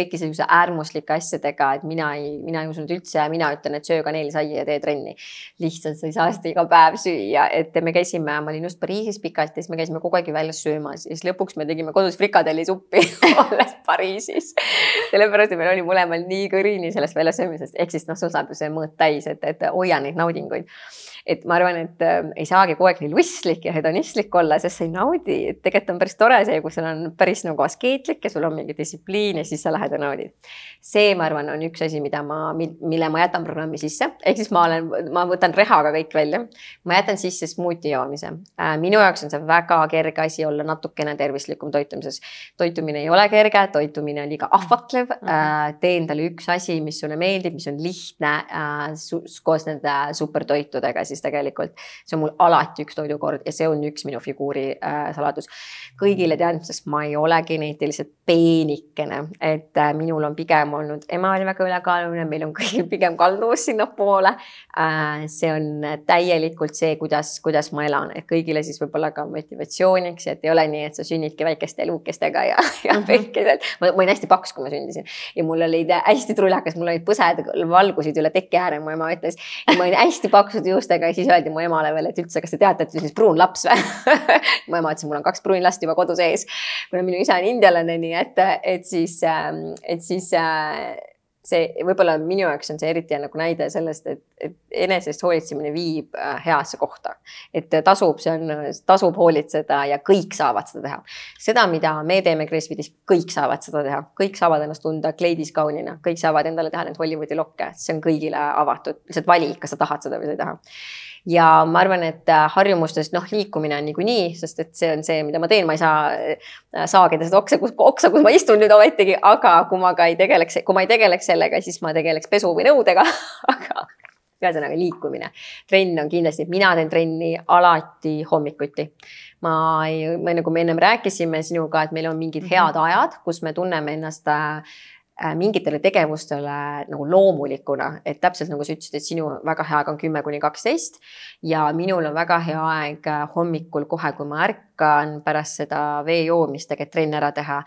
S1: kõiki sellise äärmuslike asjadega, et mina ei, mina ei usunud üldse ja mina ütlen, et söö kaneelisaia ja tee trenni. lihtsalt sa ei saa seda iga päev süüa, et me käisime, ma olin just Pariisis pikalt ja siis me käisime kogu aeg väljas söömas ja siis lõpuks me tegime kodus frikadellisuppi olles (laughs) Pariisis. sellepärast, et meil oli mõlemal nii kõrini sellest väljasöömisest, ehk siis noh, sul saab ju see mõõt täis, et, et hoia neid naudinguid et ma arvan, et äh, ei saagi kogu aeg nii lustlik ja hedonistlik olla, sest sa ei naudi, et tegelikult on päris tore see, kui sul on päris nagu askeetlik ja sul on mingi distsipliin ja siis sa lähed toredad naudid. see, ma arvan, on üks asi, mida ma, mille ma jätan programmi sisse, ehk siis ma olen, ma võtan rehaga kõik välja. ma jätan sisse smuuti joomise. Äh, minu jaoks on see väga kerge asi olla natukene tervislikum toitumises. toitumine ei ole kerge, toitumine on liiga ahvatlev mm. -hmm. tee endale üks asi, mis sulle meeldib, mis on lihtne koos nende supertoitudega, siis tegelikult see on mul alati üks toidukord ja see on üks minu figuuri saladus. kõigile teadmiseks, ma ei ole geneetiliselt peenikene, et äh, minul on pigem olnud, ema oli väga ülekaaluline, meil on kõigil pigem kalduvus sinnapoole. Äh, see on täielikult see, kuidas, kuidas ma elan, et kõigile siis võib-olla ka motivatsiooniks, et ei ole nii, et sa sünnidki väikeste luukestega ja, ja mhm. väikesed. ma olin hästi paks, kui ma sündisin ja mul olid hästi trullakas, mul olid põsed valgusid üle teki ääre, mu ema ütles. ma olin hästi paksude juustega ja siis öeldi mu emale veel, et üldse, kas te teate, et siis pruun laps või? (laughs) Mu ema ütles, mul on kaks pruunlast juba kodus ees, kuna minu isa on indialane, nii et, et siis, ähm, et siis äh, see võib-olla minu jaoks on see eriti nagu näide sellest, et, et enesest hoolitsemine viib äh, heasse kohta. et tasub, see on, tasub hoolitseda ja kõik saavad seda teha. seda, mida me teeme Gracefitis, kõik saavad seda teha, kõik saavad ennast tunda kleidis kaunina, kõik saavad endale teha neid Hollywoodi lokke, see on kõigile avatud, lihtsalt vali, kas sa tahad seda või sa ei taha ja ma arvan, et äh, harjumustest noh, liikumine on niikuinii, sest et see on see, mida ma teen, ma ei saa äh, saagida seda oksa, kus, oksa, kus ma istun nüüd ometigi, aga kui ma ka ei tegeleks, kui ma ei tegeleks sellega, siis ma tegeleks pesu või nõudega (laughs) aga ühesõnaga liikumine. trenn on kindlasti, mina teen trenni alati hommikuti. ma ei, me nagu me ennem rääkisime sinuga, et meil on mingid mhm. head ajad, kus me tunneme ennast Äh, mingitele tegevustele nagu loomulikuna, et täpselt nagu sa ütlesid, et sinu väga hea aeg on kümme kuni kaksteist ja minul on väga hea aeg äh, hommikul kohe, kui ma ärkan pärast seda vee joomist tegelikult trenn ära teha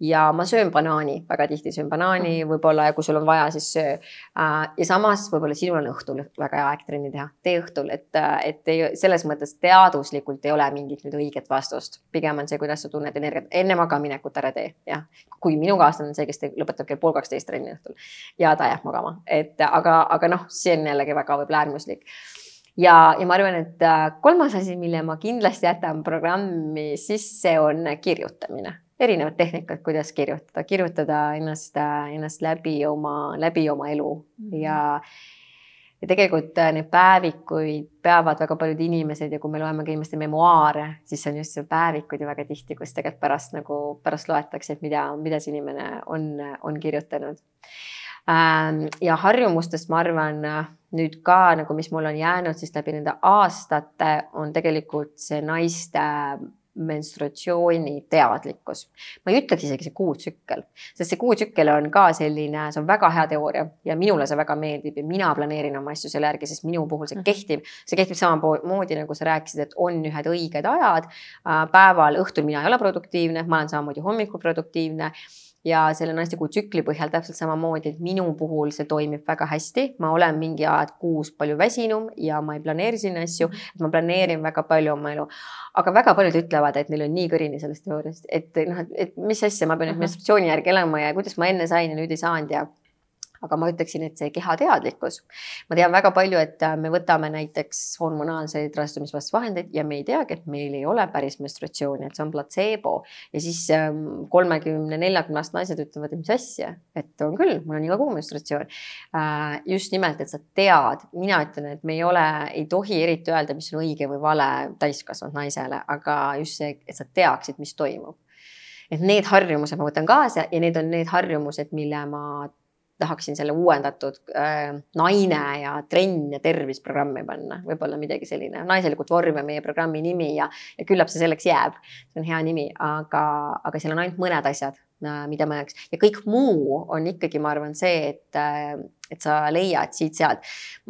S1: ja ma söön banaani, väga tihti söön banaani mhm. võib-olla ja kui sul on vaja, siis söö. Äh, ja samas võib-olla sinul on õhtul väga hea aeg trenni teha, tee õhtul, et, et ei, selles mõttes teaduslikult ei ole mingit nüüd õiget vastust. pigem on see, kuidas sa tunned energiat, enne magamaminekut ära tee, jah. kui minu kaaslane on see, kes lõpetab kell pool kaksteist trenni õhtul ja ta jääb magama, et aga, aga noh, see on jällegi väga võib-olla äärmuslik ja, ja ma arvan, et äh, kolmas asi, mille ma kindlasti jätan programmi sisse, on kirjutamine erinevad tehnikad, kuidas kirjutada, kirjutada ennast, ennast läbi oma, läbi oma elu -hmm. ja ja tegelikult äh, neid päevikuid peavad väga paljud inimesed ja kui me loeme ka inimeste memuaare, siis on just see päevikud ju väga tihti, kus tegelikult pärast nagu pärast loetakse, et mida, mida see inimene on, on kirjutanud. Ähm, ja harjumustest ma arvan nüüd ka nagu, mis mul on jäänud siis läbi nende aastate, on tegelikult see naiste menstruatsiooni teadlikkus. ma ei ütleks isegi see kuutsükkel, sest see kuutsükkel on ka selline, see on väga hea teooria ja minule see väga meeldib ja mina planeerin oma asju selle järgi, sest minu puhul see mhm. kehtib. see kehtib samamoodi nagu sa rääkisid, et on ühed õiged ajad. Äh, päeval, õhtul mina ei ole produktiivne, ma olen samamoodi hommikul produktiivne ja selle naistekuu tsükli põhjal täpselt samamoodi, et minu puhul see toimib väga hästi, ma olen mingi aeg kuus palju väsinum ja ma ei planeeri sinna asju, mhm. et ma planeerin väga palju oma elu. aga väga paljud ütlevad, et neil on nii kõrini sellest teooriast, et noh, et mis asja, ma pean nüüd menstratsiooni järgi elama ja kuidas ma enne sain ja nüüd ei saanud ja aga ma ütleksin, et see kehateadlikkus. ma tean väga palju, et äh, me võtame näiteks hormonaalseid rasestumisvastaseid vahendeid ja me ei teagi, et meil ei ole päris menstratsiooni, et see on platseebo. ja siis ähm, kolmekümne, neljakümne aastased naised ütlevad, et mis asja, et on küll, mul on iga kuu menstratsioon. Äh, just nimelt, et sa tead, mina ütlen, et me ei ole, ei tohi eriti öelda, mis on õige või vale täiskasvanud naisele, aga just see, et sa teaksid, mis toimub et need harjumused ma võtan kaasa ja need on need harjumused, mille ma tahaksin selle uuendatud äh, naine ja trenn ja tervis programmi panna, võib-olla midagi selline, naiselikult vorm on meie programmi nimi ja, ja küllap see selleks jääb. see on hea nimi, aga, aga seal on ainult mõned asjad, äh, mida ma jääks ja kõik muu on ikkagi, ma arvan, see, et äh, et sa leiad siit-sealt.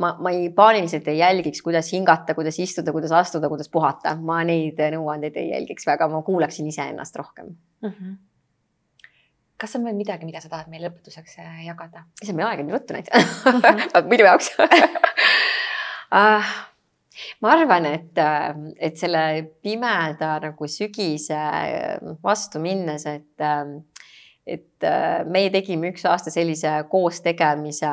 S1: ma, ma ei paaniliselt ei jälgiks, kuidas hingata, kuidas istuda, kuidas astuda, kuidas puhata, ma neid nõuandeid ei jälgiks väga, ma kuulaksin iseennast rohkem mm. -hmm
S2: kas on veel midagi, mida sa tahad meile lõpetuseks äh, jagada?
S1: issand, meil aeg on nii ruttu läinud minu (laughs) jaoks uh, (laughs) ma arvan, et, äh, et selle pimeda nagu sügise vastu minnes, et, et meie tegime üks aasta sellise koostegemise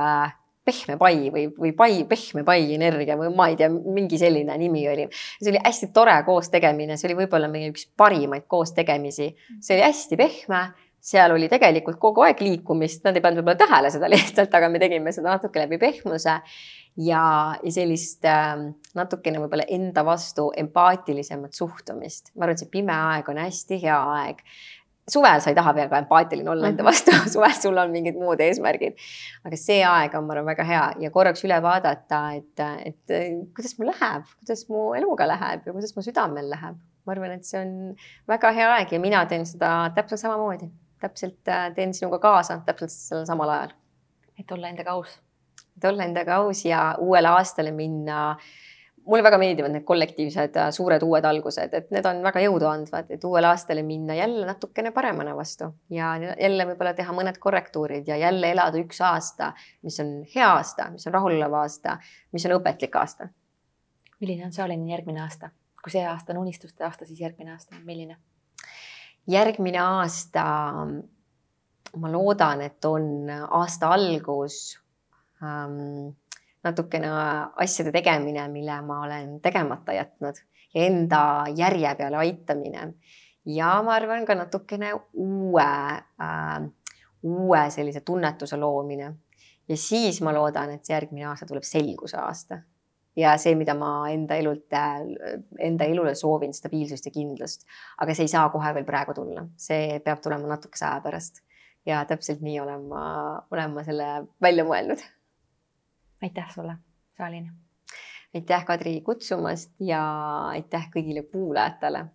S1: pehme pai või, või pai, pehme pai energia või ma ei tea, mingi selline nimi oli. see oli hästi tore koostegemine, see oli võib-olla meie üks parimaid koostegemisi, see oli hästi pehme seal oli tegelikult kogu aeg liikumist, nad ei pannud võib-olla tähele seda (laughs) lihtsalt, aga me tegime seda natuke läbi pehmuse ja, ja sellist äh, natukene võib-olla enda vastu empaatilisemat suhtumist. ma arvan, et see pime aeg on hästi hea aeg suvel sa ei taha väga empaatiline olla enda mhm. vastu, (laughs) suvel sul on mingid muud eesmärgid. aga see aeg on, ma arvan, väga hea ja korraks üle vaadata, et, et kuidas mul läheb, kuidas mu eluga läheb ja kuidas mu südamel läheb. ma arvan, et see on väga hea aeg ja mina teen seda täpselt samamoodi, täpselt äh, teen sinuga kaasa täpselt sellel samal ajal.
S2: et olla endaga aus.
S1: et olla endaga aus ja uuele aastale minna mulle väga meeldivad need kollektiivsed äh, suured uued algused, et need on väga jõuduandvad, et uuele aastale minna jälle natukene paremana vastu ja jälle võib-olla teha mõned korrektuurid ja jälle elada üks aasta, mis on hea aasta, mis on rahulolev aasta, mis on õpetlik aasta.
S2: milline on Saalini järgmine aasta? kui see aasta on unistuste aasta, siis järgmine aasta on milline?
S1: Järgmine aasta, ma loodan, et on aasta algus ähm, natukene asjade tegemine, mille ma olen tegemata jätnud ja enda järje peale aitamine. ja ma arvan ka natukene uue äh,, uue sellise tunnetuse loomine. ja siis ma loodan, et järgmine aasta tuleb selguse aasta ja see, mida ma enda elult, enda elule soovin, stabiilsust ja kindlust. aga see ei saa kohe veel praegu tulla, see peab tulema natukese aja pärast. ja täpselt nii olen ma, olen ma selle välja mõelnud
S2: aitäh sulle, Saalin.
S1: aitäh, Kadri, kutsumast ja aitäh kõigile kuulajatele